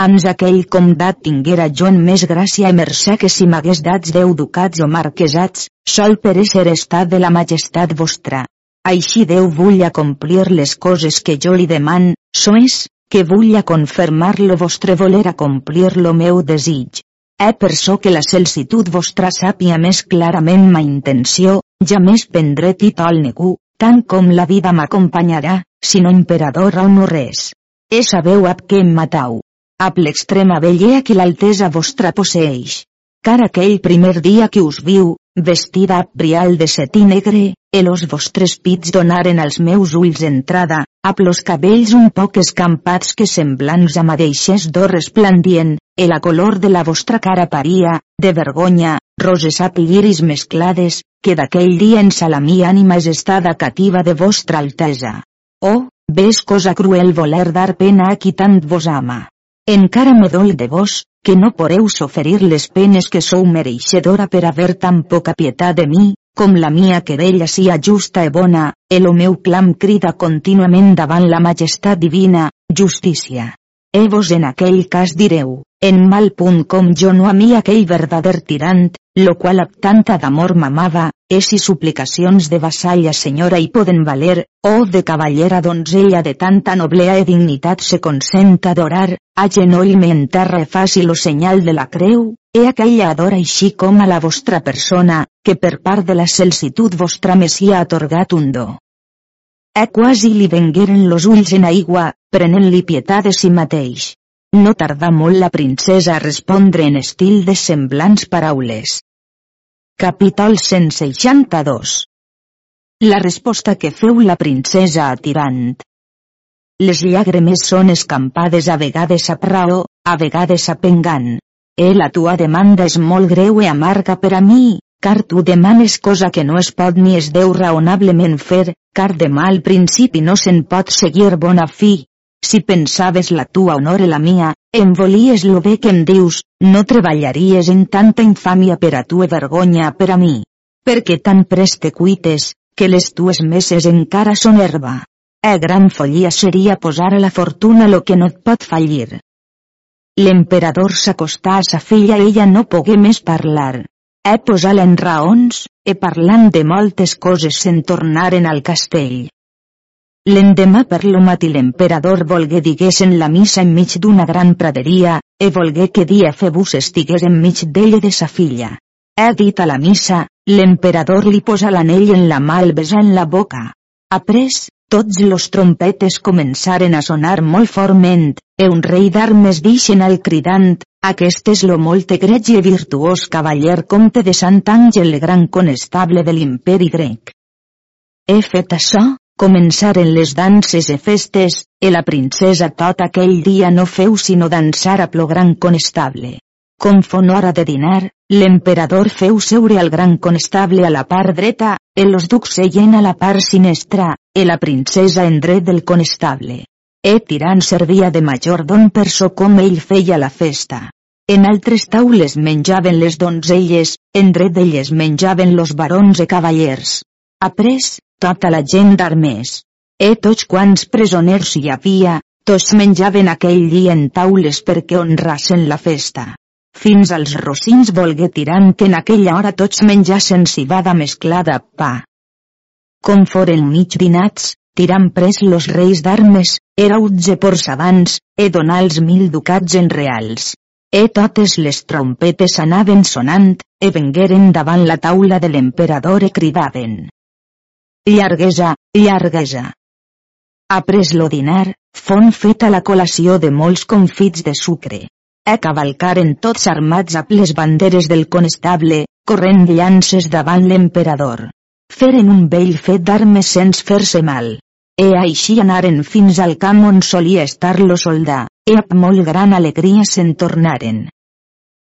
Ans aquell comdat tinguera jo en més gràcia i mercè que si m'hagués dats deu ducats o marquesats, sol per ésser estat de la majestat vostra. Així Déu vull complir les coses que jo li deman, so és, que vull confirmar lo vostre voler a complir lo meu desig. Eh per so que la celsitud vostra sàpia més clarament ma intenció, ja més prendré títol negu, tant com la vida m'acompanyarà, si no emperador o no res. E sabeu ab que em matau. Ab l'extrema bellea que l'altesa vostra posseeix. Car aquell primer dia que us viu, vestida a brial de setí negre, elos vostres pits donaren als meus ulls entrada, a los cabells un poc escampats que semblants a madeixes d'or resplendien, e la color de la vostra cara paria, de vergonya, roses a iris mesclades, que d'aquell dia en la mi ànima és estada cativa de vostra altesa. Oh, ves cosa cruel voler dar pena a qui tant vos ama. Encara me dol de vos, que no poreu soferir les penes que sou mereixedora per haver tan poca pietat de mi, com la mia que d'ella sia justa e bona, el meu clam crida contínuament davant la majestat divina, justícia. E vos en aquell cas direu, en mal punt com jo no a mi aquell verdader tirant, lo qual ab tanta d'amor m'amava, és i suplicacions de vassalla senyora i poden valer, o oh de cavallera donzella de tanta noblea e dignitat se consenta adorar, a genoll me enterra e faci lo senyal de la creu, e aquella adora així com a la vostra persona, que per part de la celsitud vostra me sia atorgat un do. E quasi li vengueren los ulls en aigua, prenent-li pietat de si mateix. No tardà molt la princesa a respondre en estil de semblants paraules. Capítol 162 La resposta que feu la princesa a Tirant. Les llàgrimes són escampades a vegades a prao, a vegades a pengant. E la tua demanda és molt greu i amarga per a mi, car tu demanes cosa que no es pot ni es deu raonablement fer, car de mal principi no se'n pot seguir bona fi, si pensaves la tua honor i la mia, em volies lo bé que em dius, no treballaries en tanta infàmia per a tu e vergonya per a mi. Perquè tan preste cuites, que les tues meses encara són herba. E gran follia seria posar a la fortuna lo que no et pot fallir. L'emperador s'acostà a sa filla i ella no pogué més parlar. E posar-la en raons, e parlant de moltes coses se'n tornaren al castell. L'endemà per lo matí l'emperador volgué diguessin la missa enmig d'una gran praderia, e volgué que dia Febus estigués enmig d'ella de sa filla. He dit a la missa, l'emperador li posa l'anell en la mà el en la boca. Après, tots los trompetes començaren a sonar molt forment, e un rei d'armes dixen al cridant, aquest és lo molt egreig i virtuós cavaller comte de Sant Àngel gran conestable de l'imperi grec. He fet això, Començaren les danses e festes, e la princesa tot aquell dia no feu sinó dansar a plo gran conestable. Com fon hora de dinar, l'emperador feu seure al gran conestable a la part dreta, e los ducs seien a la part sinestra, e la princesa en dret del conestable. E tirant servia de majordom per so com ell feia la festa. En altres taules menjaven les donzelles, en dret d'elles menjaven los barons e cavallers. Après, tota la gent d'armés. E tots quants presoners hi havia, tots menjaven aquell dia en taules perquè honrassen la festa. Fins als rocins volgué tirant que en aquella hora tots menjassen cibada mesclada pa. Com foren mig dinats, tirant pres los reis d'armes, era utze por sabans, e donar els mil ducats en reals. E totes les trompetes anaven sonant, e vengueren davant la taula de l'emperador e cridaven. Llarguesa, llarguesa. Après lo dinar, fon feta la col·lació de molts confits de sucre. E cavalcaren tots armats amb les banderes del conestable, corrent llances davant l'emperador. Feren un vell fet d'armes sense fer-se mal. E així anaren fins al camp on solia estar lo soldà, e amb molt gran alegria se'n tornaren.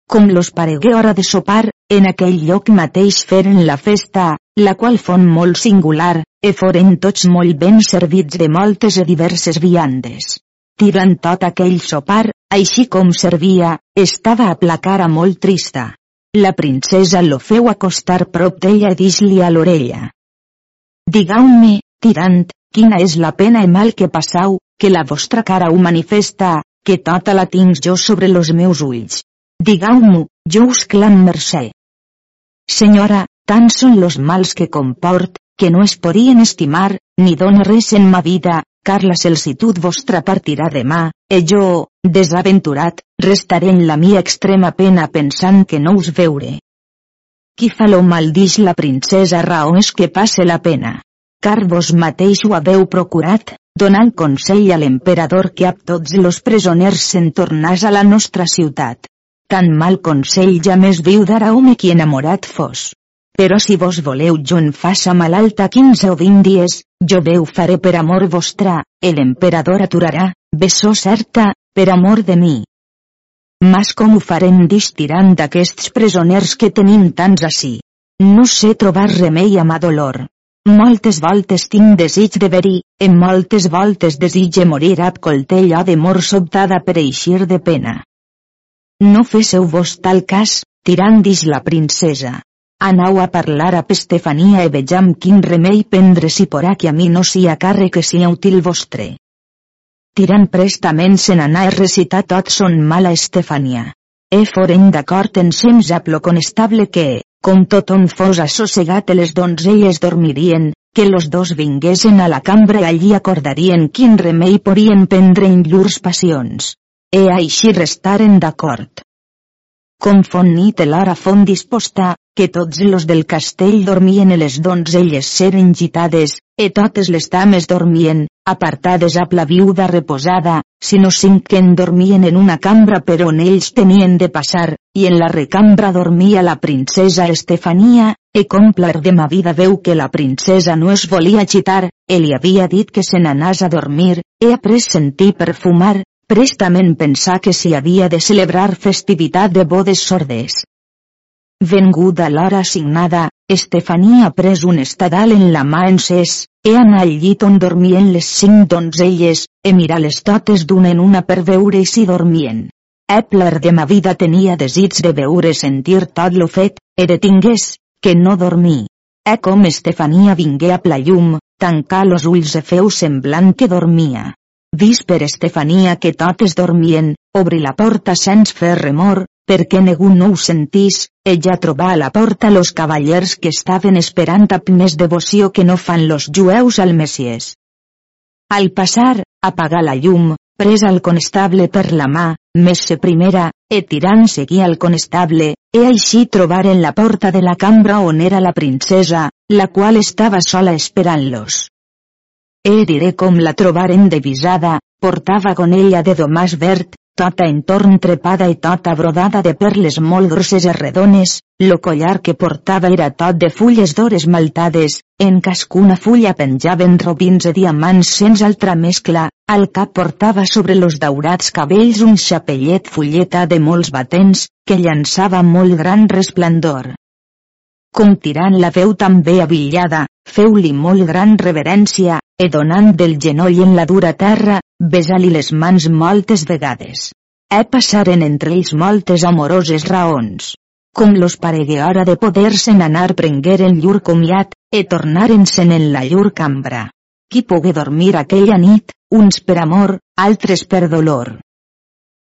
Com los paregué hora de sopar, en aquell lloc mateix feren la festa, la qual fon molt singular, e foren tots molt ben servits de moltes e diverses viandes. Tirant tot aquell sopar, així com servia, estava a placara molt trista. La princesa lo feu acostar prop d'ella i dis-li a l'orella. Digau-me, Tirant, quina és la pena i mal que passau, que la vostra cara ho manifesta, que tota la tinc jo sobre los meus ulls. Digau-m'ho, jo us clam mercè. Senyora, tant són los mals que comport, que no es podien estimar, ni dona res en ma vida, car la celsitud vostra partirà demà, e jo, desaventurat, restaré en la mia extrema pena pensant que no us veure. Qui fa lo maldix la princesa raó és que passe la pena. Car vos mateix ho haveu procurat, donant consell a l'emperador que a tots los presoners se'n tornàs a la nostra ciutat. Tan mal consell ja més viu d'ara home qui enamorat fos. Però si vos voleu jo en faça malalta 15 o 20 dies, jo veu faré per amor vostra, l'emperador aturarà, bessó certa, per amor de mi. Mas com ho farem distirant d'aquests presoners que tenim tants ací? No sé trobar remei a ma dolor. Moltes voltes tinc desig de verí, en moltes voltes desitge morir ab coltell o de mor sobtada per eixir de pena. No féssiu vos tal cas, tirant dix la princesa. Anau a parlar a Estefania e vejam quin remei prendre si porà que a mi no sia carre que sia útil vostre. Tirant prestament se n'anà a recitar tot son mal a Estefania. E foren d'acord en sems amb lo conestable que, com tothom fos assossegat les donzelles dormirien, que los dos vinguesen a la cambra i allí acordarien quin remei podien prendre en llurs passions. E així restaren d'acord. Com font nit l'hora font disposta, que tots los del castell dormien i les donzelles seren gitades, e totes les dames dormien, apartades a la viuda reposada, sinó cinc que en dormien en una cambra per on ells tenien de passar, i en la recambra dormia la princesa Estefania, e com de ma vida veu que la princesa no es volia gitar, e li havia dit que se n'anàs a dormir, e après sentir perfumar, prestament pensar que s'hi havia de celebrar festivitat de bodes sordes. Venguda l'hora assignada, Estefania ha pres un estadal en la mà encès, he anat al llit on dormien les cinc donzelles, he mirat les totes d'una en una per veure si dormien. Epler de ma vida tenia desig de veure sentir tot lo fet, e de tingués, que no dormir. E com Estefania vingué a pla llum, tancà los ulls e feu semblant que dormia. Vist per Estefania que totes dormien, obri la porta sense fer remor, perquè ningú no ho sentís, ella trobà a la porta los cavallers que estaven esperant amb més devoció que no fan los jueus al Messies. Al passar, apagà la llum, pres al conestable per la mà, més se primera, e tirant seguir al conestable, e així trobaren la porta de la cambra on era la princesa, la qual estava sola esperant-los. E diré com la trobaren divisada, portava gonella de domàs verd, tota entorn trepada i tota brodada de perles molt grosses i redones, lo collar que portava era tot de fulles d'or esmaltades, en cascuna fulla penjaven robins de diamants sense altra mescla, al cap portava sobre los daurats cabells un xapellet fulleta de molts batents, que llançava molt gran resplendor. Com tirant la veu també avillada, feu-li molt gran reverència, e donant del genoll en la dura terra, besar-li les mans moltes vegades. E passaren entre ells moltes amoroses raons. Com los paregué hora de poder-se'n anar prengueren llur comiat, e tornaren-se'n en la llur cambra. Qui pogué dormir aquella nit, uns per amor, altres per dolor.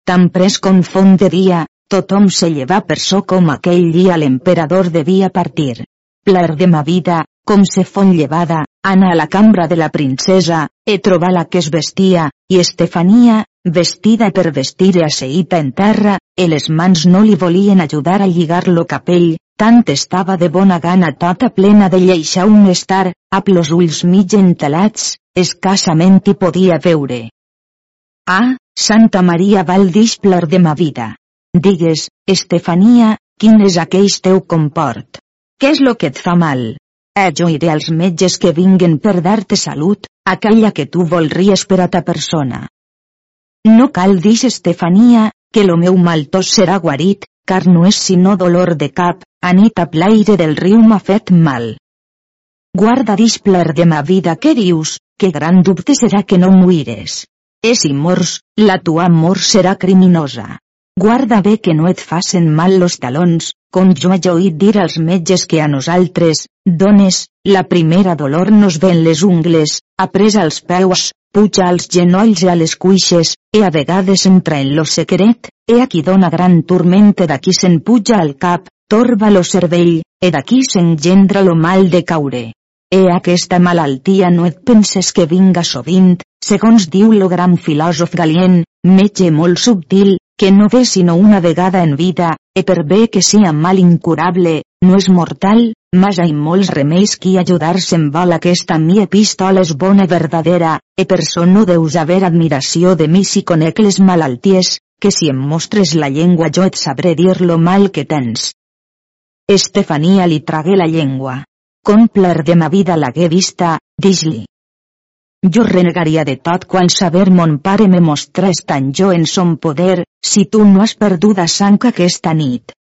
Tan pres com font de dia, tothom se lleva per so com aquell dia l'emperador devia partir. Plar de ma vida, com se fon llevada, Anna a la cambra de la princesa, e trobar la que es vestia, i Estefania, vestida per vestir e asseïta en terra, e les mans no li volien ajudar a lligar lo capell, tant estava de bona gana tota plena de lleixar un estar, amb los ulls mig entelats, escassament hi podia veure. Ah, Santa Maria val displer de ma vida. Digues, Estefania, quin és aqueix teu comport? Què és lo que et fa mal? Eh jo iré als metges que vinguen per dar-te salut, aquella que tu volries per a ta persona. No cal dir Estefania, que lo meu maltós serà guarit, car no és sinó dolor de cap, anita plaire del riu m'ha fet mal. Guarda displer de ma vida que dius, que gran dubte serà que no muires. E si mors, la tua mort serà criminosa. Guarda bé que no et facen mal los talons, com jo he oït dir als metges que a nosaltres, dones, la primera dolor nos ven les ungles, après als peus, puja als genolls i a les cuixes, e a vegades entra en lo secret, e a qui dona gran turmente d'aquí se'n puja al cap, torba lo cervell, e d'aquí s'engendra lo mal de caure. E aquesta malaltia no et penses que vinga sovint, segons diu lo gran filòsof Galien, metge molt subtil, que no ve sinó una vegada en vida, e per bé que sia mal incurable, no és mortal, mas hi molts remeis qui ajudar-se en vol aquesta mi epístola és bona verdadera, e per so no deus haver admiració de mi si conec les malalties, que si em mostres la llengua jo et sabré dir lo mal que tens. Estefania li tragué la llengua. Compler de ma vida l'hagué vista, dix-li. Jo renegaria de tot quan saber mon pare me mostrés tant jo en son poder, si tu no has perduda sang aquesta nit.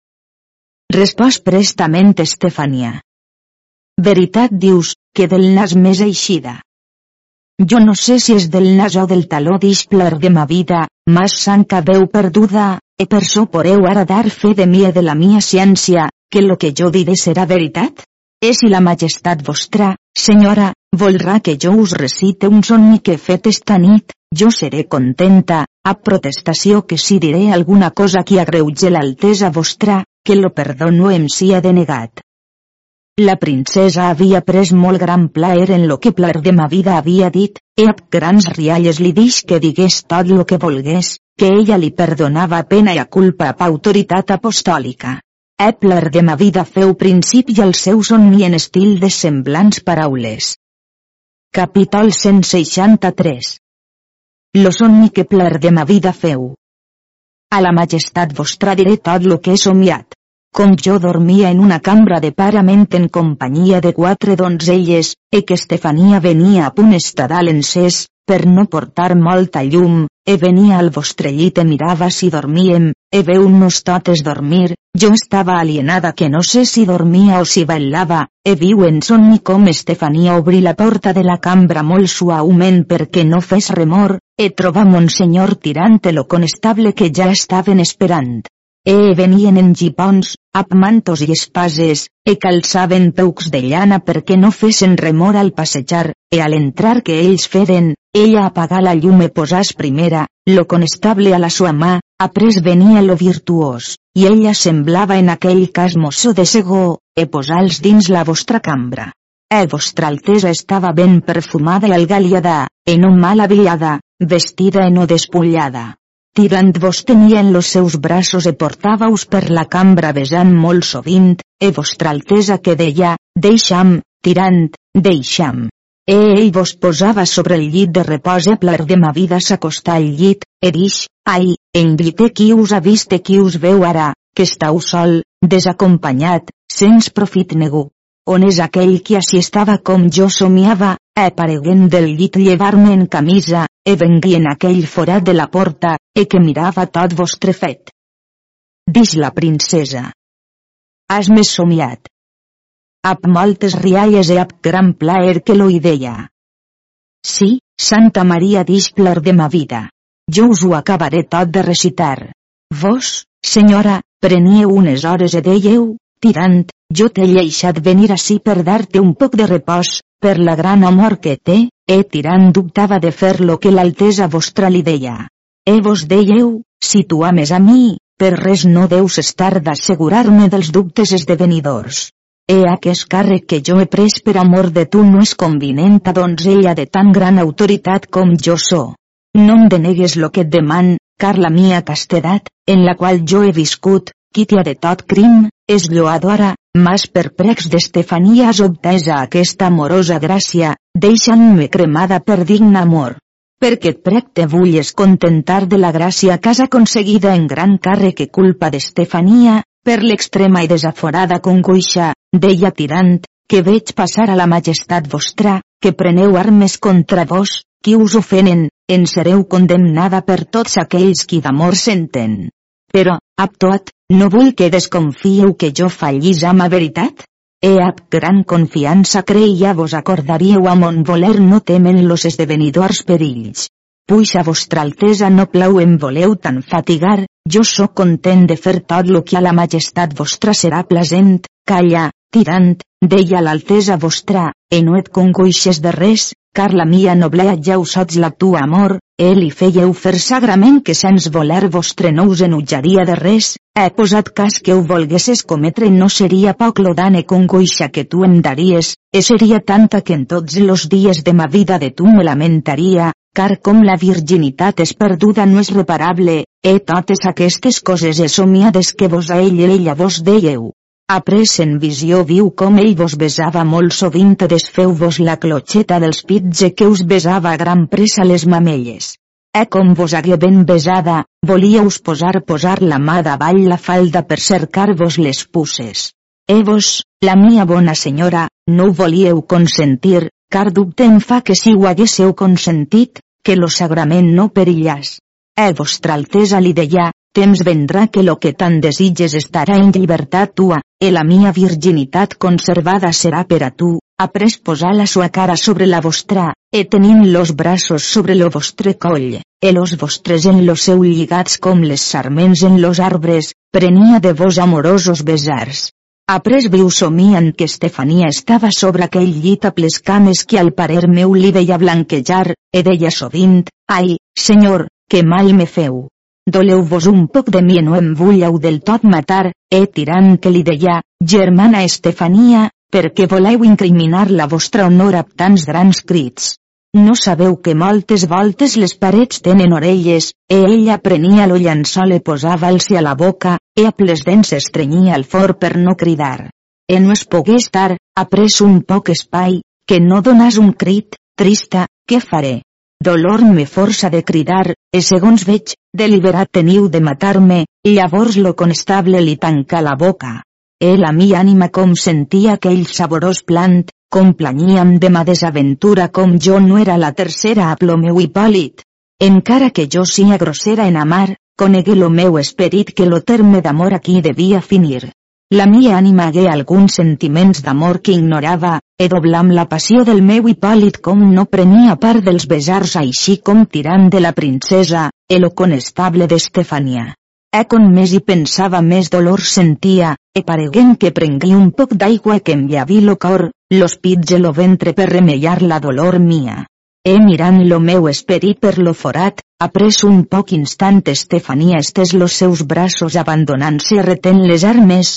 Respòs prestament Estefania. Veritat dius, que del nas més eixida. Jo no sé si és del nas o del taló displer de ma vida, mas sanca veu perduda, e per so poreu ara dar fe de mi e de la mia ciència, que lo que jo diré serà veritat? És si la majestat vostra, senyora, Volrà que jo us recite un somni que he fet esta nit, jo seré contenta, a protestació que si diré alguna cosa que agreuge l'altesa vostra, que lo perdono em sia denegat. La princesa havia pres molt gran plaer en lo que plaer de ma vida havia dit, e amb grans rialles li dix que digués tot lo que volgués, que ella li perdonava pena i a culpa a autoritat apostòlica. Epler de ma vida feu principi al seu somni en estil de semblants paraules. Capítol 163 Lo somni que pler de ma vida feu. A la majestat vostra diré tot lo que he somiat. Com jo dormia en una cambra de parament en companyia de quatre donzelles, e que Estefania venia a punt estadal encès, per no portar molta llum, e venia al vostre llit e mirava si dormíem, e veu-nos totes dormir, jo estava alienada que no sé si dormia o si ballava, e viu en somni com Estefania obri la porta de la cambra molt suaument perquè no fes remor, e troba Monsenyor tirant lo conestable que ja estaven esperant. E venien en gipons, amb mantos i espases, e calçaven peucs de llana perquè no fessin remor al passejar, e al entrar que ells feren, ella apagà la llum e posàs primera, lo conestable a la sua mà, après venia lo virtuós, i ella semblava en aquell cas mosso de segó, e posals dins la vostra cambra. E vostra altesa estava ben perfumada i algaliada, e no mal avillada, vestida e no despullada tirant vos tenia en los seus braços e portava-us per la cambra besant molt sovint, e vostra altesa que deia, deixam, tirant, deixam. E ell vos posava sobre el llit de repòs e pler de ma vida s'acostà al llit, e dix, ai, en glité qui us ha vist e qui us veu ara, que estàu sol, desacompanyat, sens profit negu on és aquell qui així estava com jo somiava, apareguent del llit llevar-me en camisa, e vengui en aquell forat de la porta, e que mirava tot vostre fet. Dix la princesa. Has més somiat. Ap moltes rialles e ap gran plaer que lo ideia. Sí, Santa Maria displer de ma vida. Jo us ho acabaré tot de recitar. Vos, senyora, preníeu unes hores e dèieu, tirant, jo t'he lleixat venir ací per dar-te un poc de repòs, per la gran amor que té, e tirant dubtava de fer lo que l'altesa vostra li deia. E vos dèieu, si tu ames a mi, per res no deus estar d'assegurar-me dels dubtes esdevenidors. E aquest càrrec que jo he pres per amor de tu no és convinent a donzella de tan gran autoritat com jo so. No em denegues lo que et deman, car la mia castedat, en la qual jo he viscut, quitia de tot crim, és lloadora, mas per precs d'Estefania has obtesa aquesta amorosa gràcia, deixant-me cremada per digne amor. Perquè et prec te vulles contentar de la gràcia que has aconseguida en gran càrrec que culpa d'Estefania, per l'extrema i desaforada congoixa, deia tirant, que veig passar a la majestat vostra, que preneu armes contra vos, qui us ofenen, en sereu condemnada per tots aquells qui d'amor senten. Però, ab tot, no vull que desconfieu que jo fallís amb a veritat? E ab gran confiança creia vos acordaríeu a mon voler no temen los esdevenidors perills. Puix a vostra altesa no plau em voleu tan fatigar, jo sóc content de fer tot lo que a la majestat vostra serà plasent, calla, tirant, deia l'altesa vostra, e no et congoixes de res, car la mia noblea ja us sots la tua amor, e li feieu fer sagrament que sens voler vostre no us enutjaria de res, he posat cas que ho volguesses cometre no seria poc lo dane congoixa que tu em daries, e seria tanta que en tots los dies de ma vida de tu me lamentaria, car com la virginitat és perduda no és reparable, e totes aquestes coses e somiades que vos a ell i ella vos deieu. Après en visió viu com ell vos besava molt sovint desfeu-vos la clotxeta dels pits que us besava gran pressa les mamelles. E com vos hagué ben besada, volíeus posar posar la mà davall la falda per cercar-vos les pusses. E vos, la mia bona senyora, no ho volíeu consentir, car dubte em fa que si ho haguésseu consentit, que lo sagrament no perillàs. E vostra altesa li deia, temps vendrà que lo que tan desitges estarà en llibertat tua, e la mia virginitat conservada serà per a tu, après posar la sua cara sobre la vostra, e tenint los braços sobre lo vostre coll, e los vostres en lo seu lligats com les sarments en los arbres, prenia de vos amorosos besars. Après viu somiant que Estefania estava sobre aquell llit a ples cames que al parer meu li veia blanquejar, e deia sovint, ai, senyor, que mal me feu doleu-vos un poc de mi no em vulleu del tot matar, e tirant que li deia, germana Estefania, perquè voleu incriminar la vostra honor amb tants grans crits. No sabeu que moltes voltes les parets tenen orelles, e ella prenia lo llençol i posava-los a la boca, e a ples dents estrenyia el for per no cridar. E no es pogué estar, après un poc espai, que no donàs un crit, trista, què faré? Dolor me força de cridar, e segons veig, deliberat teniu de matar-me, llavors lo constable li tanca la boca. E la mi ànima com sentia aquell saborós plant, com planyíem de ma desaventura com jo no era la tercera a plo meu hipòlit. Encara que jo sia grossera en amar, conegué lo meu esperit que lo terme d'amor aquí devia finir. La mia ànima hagué alguns sentiments d'amor que ignorava, e doblam la passió del meu Hipòlit com no prenia part dels besars així com tirant de la princesa, e lo conestable d'Estefania. E con més hi pensava més dolor sentia, e pareguent que prengui un poc d'aigua que em llavi lo cor, los pits e lo ventre per remellar la dolor mia. E mirant lo meu esperit per lo forat, après un poc instant Estefania estés los seus braços abandonant-se retén les armes,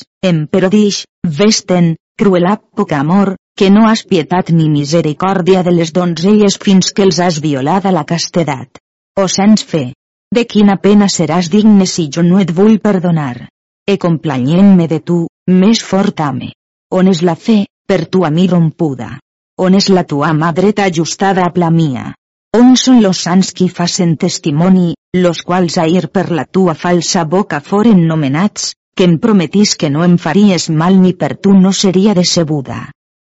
però dix, vesten, cruelà poc amor, que no has pietat ni misericòrdia de les donzelles fins que els has violat a la castedat. O sens fe. De quina pena seràs digne si jo no et vull perdonar. E complanyent-me de tu, més fort ame. On és la fe, per tu a mi rompuda? On és la tua mà dreta ajustada a la mia? On són los sants qui facen testimoni, los quals ahir per la tua falsa boca foren nomenats, que em prometis que no em faries mal ni per tu no seria decebuda.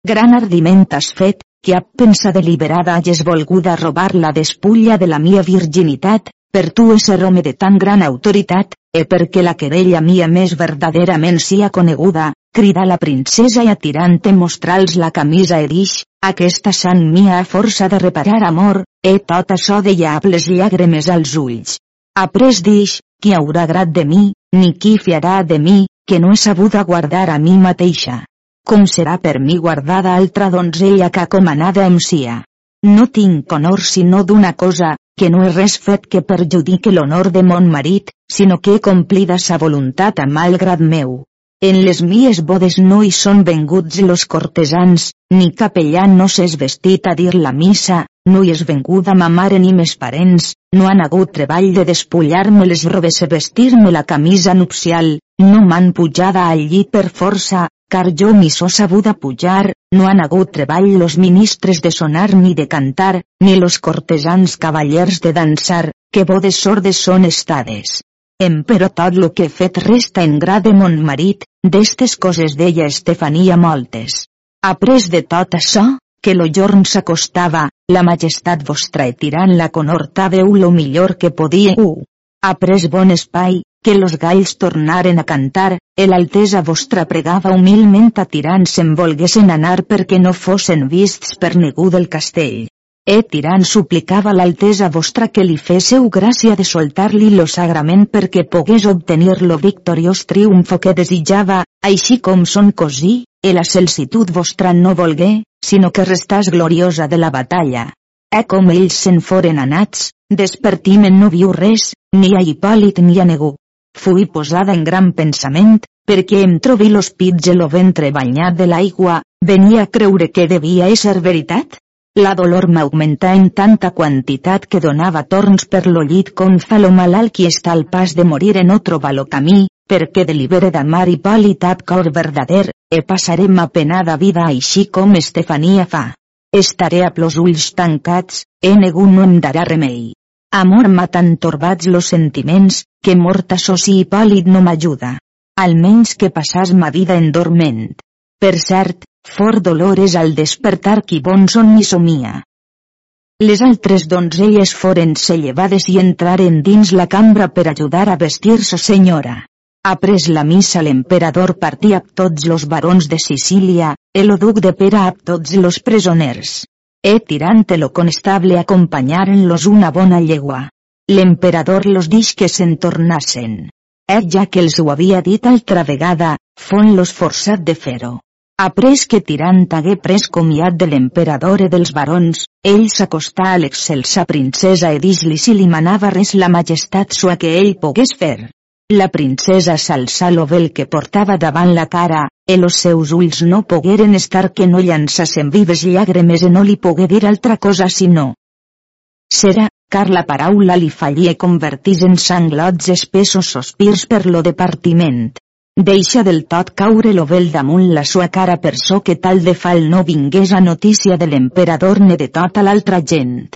Gran ardiment has fet, que a pensa deliberada hages volguda robar la despulla de la mia virginitat, per tu ésser home de tan gran autoritat, e perquè la querella mia més verdaderament sia coneguda, crida la princesa i atirant-te mostrals la camisa e dix, aquesta sang mia a força de reparar amor, e tot això deia amb les llàgrimes als ulls. Après dix, qui haurà grat de mi, ni qui fiarà de mi, que no he sabuda guardar a mi mateixa. Com serà per mi guardada altra donzella que comanada em sia? No tinc honor sinó d'una cosa, que no he res fet que perjudique l'honor de mon marit, sinó que he complida sa voluntat a malgrat meu. En les mies bodes no hi són venguts los cortesans, ni capellà no s'és vestit a dir la missa, no hi és venguda ma mare ni mes parents, no han hagut treball de despullar-me les robes i vestir-me la camisa nupcial, no m'han pujada al llit per força, car jo m'hi so sabuda pujar, no han hagut treball los ministres de sonar ni de cantar, ni los cortesans cavallers de dansar, que bodes sordes són estades. Em però tot lo que he fet resta en gra de mon marit, d'estes coses deia Estefania moltes. Après de tot això, que lo jorn s'acostava, la majestat vostra e tirant la conortàveu lo millor que podíeu. Après bon espai, que los galls tornaren a cantar, el altesa vostra pregava humilment a tirant se'n volguessin anar perquè no fossin vists per ningú del castell. E tirant suplicava l'altesa vostra que li féssiu gràcia de soltar-li lo sagrament perquè pogués obtenir lo victoriós triomfo que desitjava, així com son cosí, e la celsitud vostra no volgué, sinó que restàs gloriosa de la batalla. E com ells se'n foren anats, despertimen no viu res, ni a Hipòlit ni a ningú. Fui posada en gran pensament, perquè em trobi l'hospitge lo ventre banyat de l'aigua, venia a creure que devia ésser veritat? La dolor m'augmentà en tanta quantitat que donava torns per lo llit com fa lo malalt qui està al pas de morir en no troba lo camí, perquè delibere d'amar i palitat cor verdader, e passarem a penada vida així com Estefania fa. Estaré a plos ulls tancats, e negu no em darà remei. Amor m'ha tan torbats los sentiments, que morta soci i pàl·lid no m'ajuda. Almenys que passàs ma vida en dorment. Per cert, For dolor és al despertar qui bon son ni somia. Les altres donzelles foren se llevades i entraren dins la cambra per ajudar a vestir-se senyora. Après la missa l'emperador partí a tots los barons de Sicília, el duc de Pera a tots los presoners. E tirant lo constable acompanyaren-los una bona llegua. L'emperador los dix que se'n tornassen. E ja que els ho havia dit altra vegada, fon los forçat de fer-ho. Après que Tirant hagué pres comiat de l'emperador i dels barons, ell s'acostà a l'excelsa princesa i dix-li si li manava res la majestat sua que ell pogués fer. La princesa s'alçà lo vel que portava davant la cara, i los seus ulls no pogueren estar que no llançassen vives llàgrimes i no li pogué dir altra cosa sinó. Serà, car la paraula li fallia convertís en sanglots espessos sospirs per lo departiment. Deixa del tot caure l'ovel damunt la sua cara per so que tal de fal no vingués a notícia de l'emperador ne de tota l'altra gent.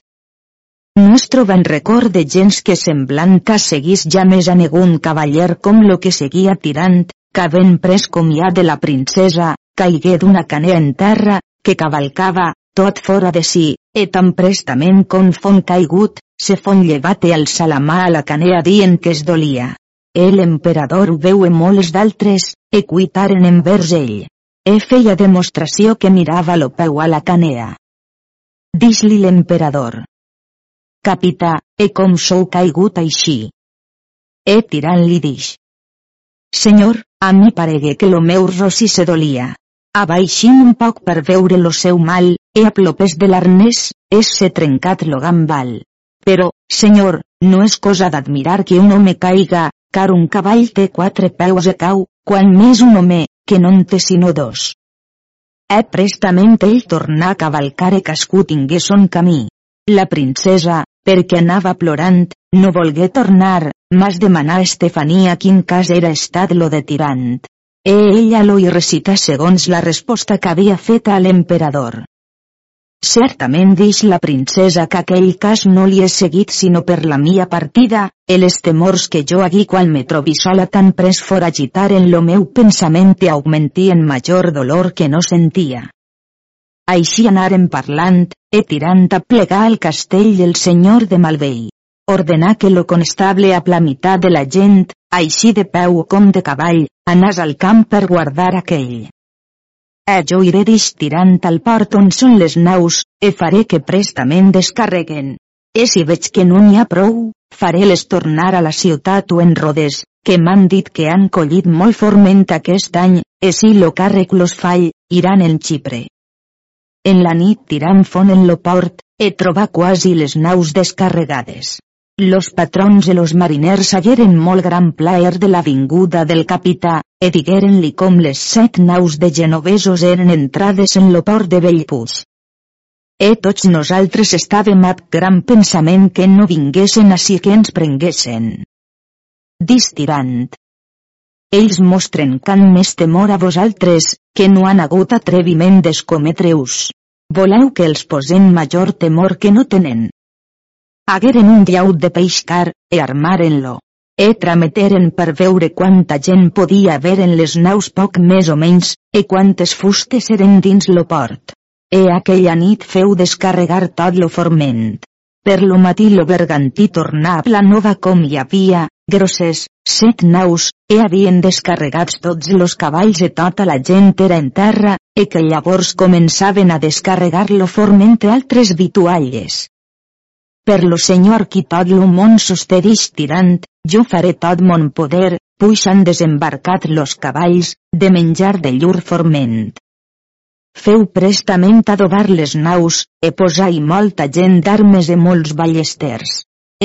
No es troba en record de gens que semblanta seguís ja més a negun cavaller com lo que seguia tirant, que havent pres comiat de la princesa, caigué d'una canea en terra, que cavalcava, tot fora de si, e tan prestament com fon caigut, se fon llevat i alça la mà a la canea dient que es dolia. El emperador veu en molts d'altres, e cuitaren envers ell. E feia demostració que mirava lo peu a la canea. Dis-li l'emperador. Capità, e com sou caigut així? E tirant-li dix. Senyor, a mi paregué que lo meu rossi se dolia. Abaixim un poc per veure lo seu mal, e a plopes de l'arnès, és se trencat lo gambal. Però, senyor, no és cosa d'admirar que un home caiga, car un cavall té quatre peus a cau, quan més un home, que no en té sinó dos. E prestament ell tornà a cavalcar e cascú tingué son camí. La princesa, perquè anava plorant, no volgué tornar, mas demanar a Estefania quin cas era estat lo de tirant. E ella lo hi recita segons la resposta que havia fet a l'emperador. Certament dix la princesa que aquell cas no li he seguit sinó per la mia partida, e les temors que jo agui quan me trobi sola tan pres for agitar en lo meu pensament i augmentí en major dolor que no sentia. Així anaren parlant, e tirant a plegar al castell del senyor de Malvei. Ordenà que lo constable a la de la gent, així de peu com de cavall, anàs al camp per guardar aquell. Eh jo iré tirant al port on són les naus, e faré que prestament descarreguen. E si veig que no n'hi ha prou, faré-les tornar a la ciutat o en rodes, que m'han dit que han collit molt forment aquest any, e si lo càrrec los fall, iran en Xipre. En la nit tirant font en lo port, e trobar quasi les naus descarregades. Los patrons i los mariners hagueren molt gran plaer de la vinguda del capità, e digueren-li com les set naus de genovesos eren entrades en lo port de Bellpuig. E tots nosaltres estàvem amb gran pensament que no vinguessin així que ens prenguessin. Distirant. Ells mostren can més temor a vosaltres, que no han hagut atreviment d'escometre-us. Voleu que els posem major temor que no tenen hagueren un llaut de peix car, e armaren-lo. E trameteren per veure quanta gent podia haver en les naus poc més o menys, e quantes fustes eren dins lo port. E aquella nit feu descarregar tot lo forment. Per lo matí lo bergantí tornà a la nova com hi havia, grosses, set naus, e havien descarregats tots los cavalls e tota la gent era en terra, e que llavors començaven a descarregar-lo forment altres vitualles. Per lo senyor qui tot lo món sostedix tirant, jo faré tot mon poder, puixan desembarcat los cavalls, de menjar de llur forment. Feu prestament adobar les naus, e posar-hi molta gent d'armes e molts ballesters.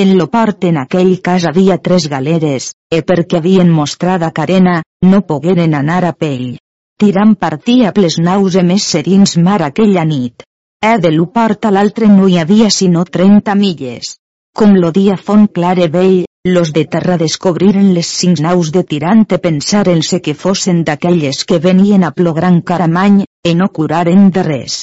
En lo port en aquell cas havia tres galeres, e perquè havien mostrada carena, no pogueren anar a pell. Tirant partia les naus e més serins mar aquella nit. E de lo port a l'altre no hi havia sinó 30 milles. Com lo dia font clar e vell, los de terra descobriren les cinc naus de tirant e pensaren-se que fossin d'aquelles que venien a plo gran caramany, e no curaren de res.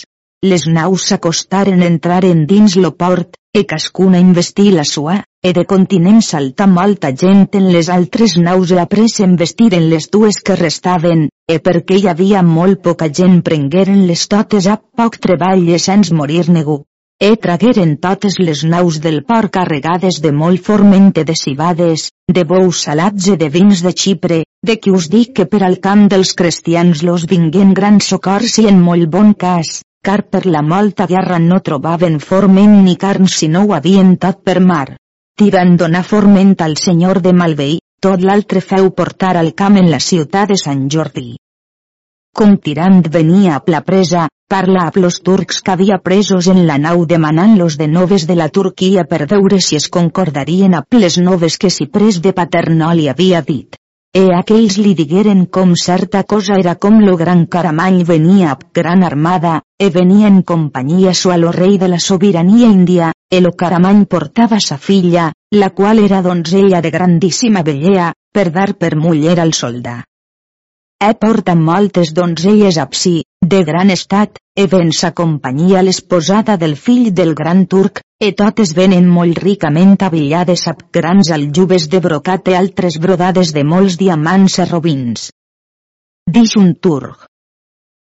Les naus s'acostaren entraren dins lo port, e cascuna investí la sua, e de continent salta molta gent en les altres naus e après en les dues que restaven, e perquè hi havia molt poca gent prengueren les totes a poc treball e sense morir negu. E tragueren totes les naus del port carregades de molt formente de cibades, de bous salats e de vins de Xipre, de qui us dic que per al camp dels cristians los vinguen grans socors i en molt bon cas, car per la molta guerra no trobaven forment ni carn sinó ho havien tot per mar. Tirant donar forment al senyor de Malvei, tot l'altre feu portar al camp en la ciutat de Sant Jordi. Com tirant venia a la presa, parla a los turcs que havia presos en la nau demanant-los de noves de la Turquia per veure si es concordarien a les noves que si pres de paternol li havia dit. E aquells li digueren com certa cosa era com lo gran caramany venia a gran armada, e venia en companyia su a lo rei de la sobirania índia, e lo caramany portava sa filla, la qual era donzella de grandíssima bellea, per dar per muller al soldà. E porta moltes donzelles a psi, de gran estat, e ven sa companyia l'esposada del fill del gran turc, e totes venen molt ricament avillades amb grans aljubes de brocat e altres brodades de molts diamants e robins. Dix un turc.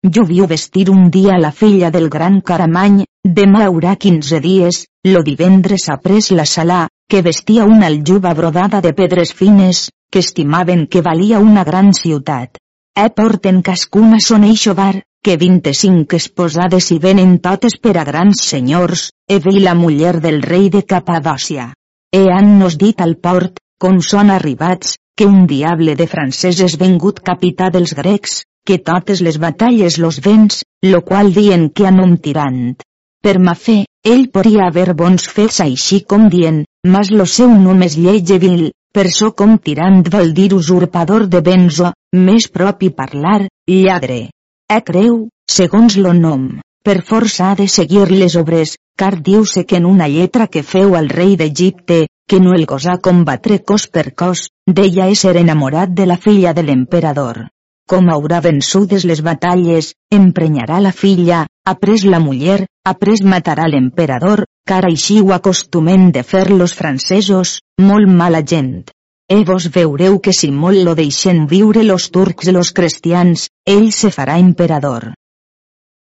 Jo viu vestir un dia la filla del gran Caramany, demà haurà quinze dies, lo divendres ha pres la salà, que vestia una aljuba brodada de pedres fines, que estimaven que valia una gran ciutat. E porten cascuna son eixo bar, que 25 esposades hi venen totes per a grans senyors, e vi la muller del rei de Capadòcia. E han nos dit al port, com són arribats, que un diable de franceses vengut capità dels grecs, que totes les batalles los vents, lo qual dient que han un tirant. Per ma fe, ell podria haver bons fets així com dient, mas lo seu nom és vil, per so com tirant vol dir usurpador de benzo, més propi parlar, lladre. E creu, segons lo nom, per força ha de seguir les obres, car diu-se que en una lletra que feu al rei d'Egipte, que no el gosà combatre cos per cos, deia ésser enamorat de la filla de l'emperador. Com haurà vençudes les batalles, emprenyarà la filla, après la muller, après matarà l'emperador, car així ho acostumen de fer los francesos, molt mala gent. E vos veureu que si molt lo deixen viure los turcs los cristians, ell se farà emperador.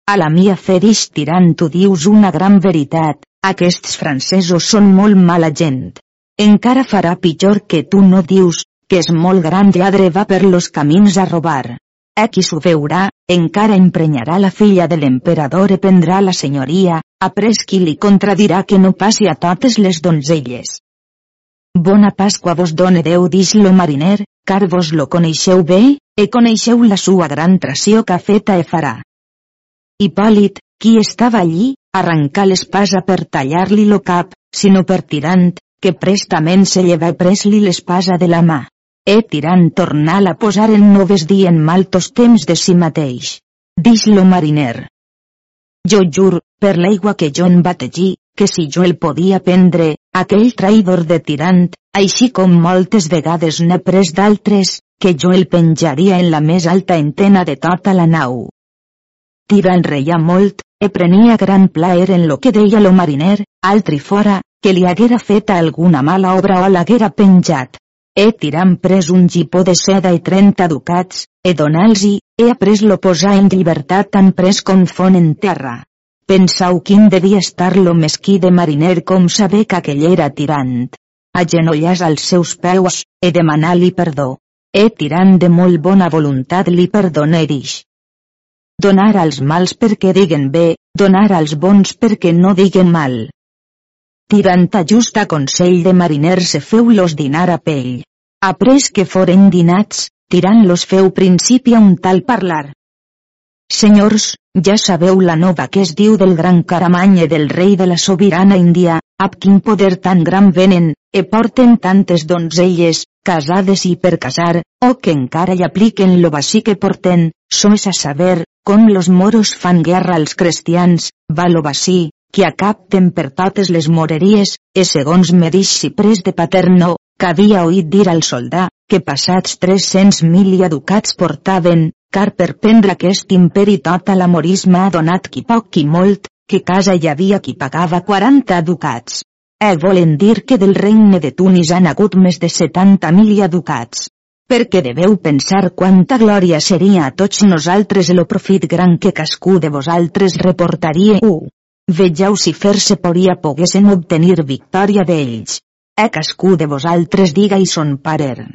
A la mia fe dix tirant tu dius una gran veritat, aquests francesos són molt mala gent. Encara farà pitjor que tu no dius, que és molt gran lladre va per los camins a robar. A qui s'ho veurà, encara emprenyarà la filla de l'emperador i prendrà la senyoria, après qui li contradirà que no passi a totes les donzelles. Bona Pasqua vos done Déu dix lo mariner, car vos lo coneixeu bé, e coneixeu la sua gran tració que feta e farà. Hipòlit, qui estava allí, arrencà l'espasa per tallar-li lo cap, sinó per tirant, que prestament se lleva pres-li l'espasa de la mà. E tirant tornà a posar en noves dient maltos temps de si mateix. Dix lo mariner. Jo jur, per l'aigua que jo en bategí, que si jo el podia prendre, aquell traïdor de tirant, així com moltes vegades n'he pres d'altres, que jo el penjaria en la més alta entena de tota la nau. Tirant reia molt, e prenia gran plaer en lo que deia lo mariner, altri fora, que li haguera feta alguna mala obra o l'haguera penjat. He tirant pres un gipó de seda i trenta ducats, e donals-hi, he après lo posar en llibertat tan pres com fon en terra. Pensau quin devia estar lo mesquí de mariner com saber que aquell era tirant. agenollars als seus peus, e demanar-li perdó. E tirant de molt bona voluntat li perdonarix. Donar als mals perquè diguen bé, donar als bons perquè no diguen mal. Tirant a justa consell de mariners se feu-los dinar a pell. Après que foren dinats, tirant-los feu principi a un tal parlar. Senyors, ja sabeu la nova que es diu del gran caramanye del rei de la sobirana Índia, ab quin poder tan gran venen, e porten tantes donzelles, casades i per casar, o que encara hi apliquen lo bací que porten, sois a saber, com los moros fan guerra als cristians, va lo bací, que acapten per totes les moreries, e segons me dix Ciprés de Paterno, que havia oït dir al soldà, que passats 300.000 ducats portaven, car per prendre aquest imperi tota l'amorisme ha donat qui poc qui molt, que casa hi havia qui pagava 40 ducats. Eh volen dir que del regne de Tunis han hagut més de 70.000 ducats. Perquè deveu pensar quanta glòria seria a tots nosaltres el profit gran que cascú de vosaltres reportaria u. Vegeu si fer-se poria poguessin obtenir victòria d'ells. E cascú de vosaltres diga i son parer.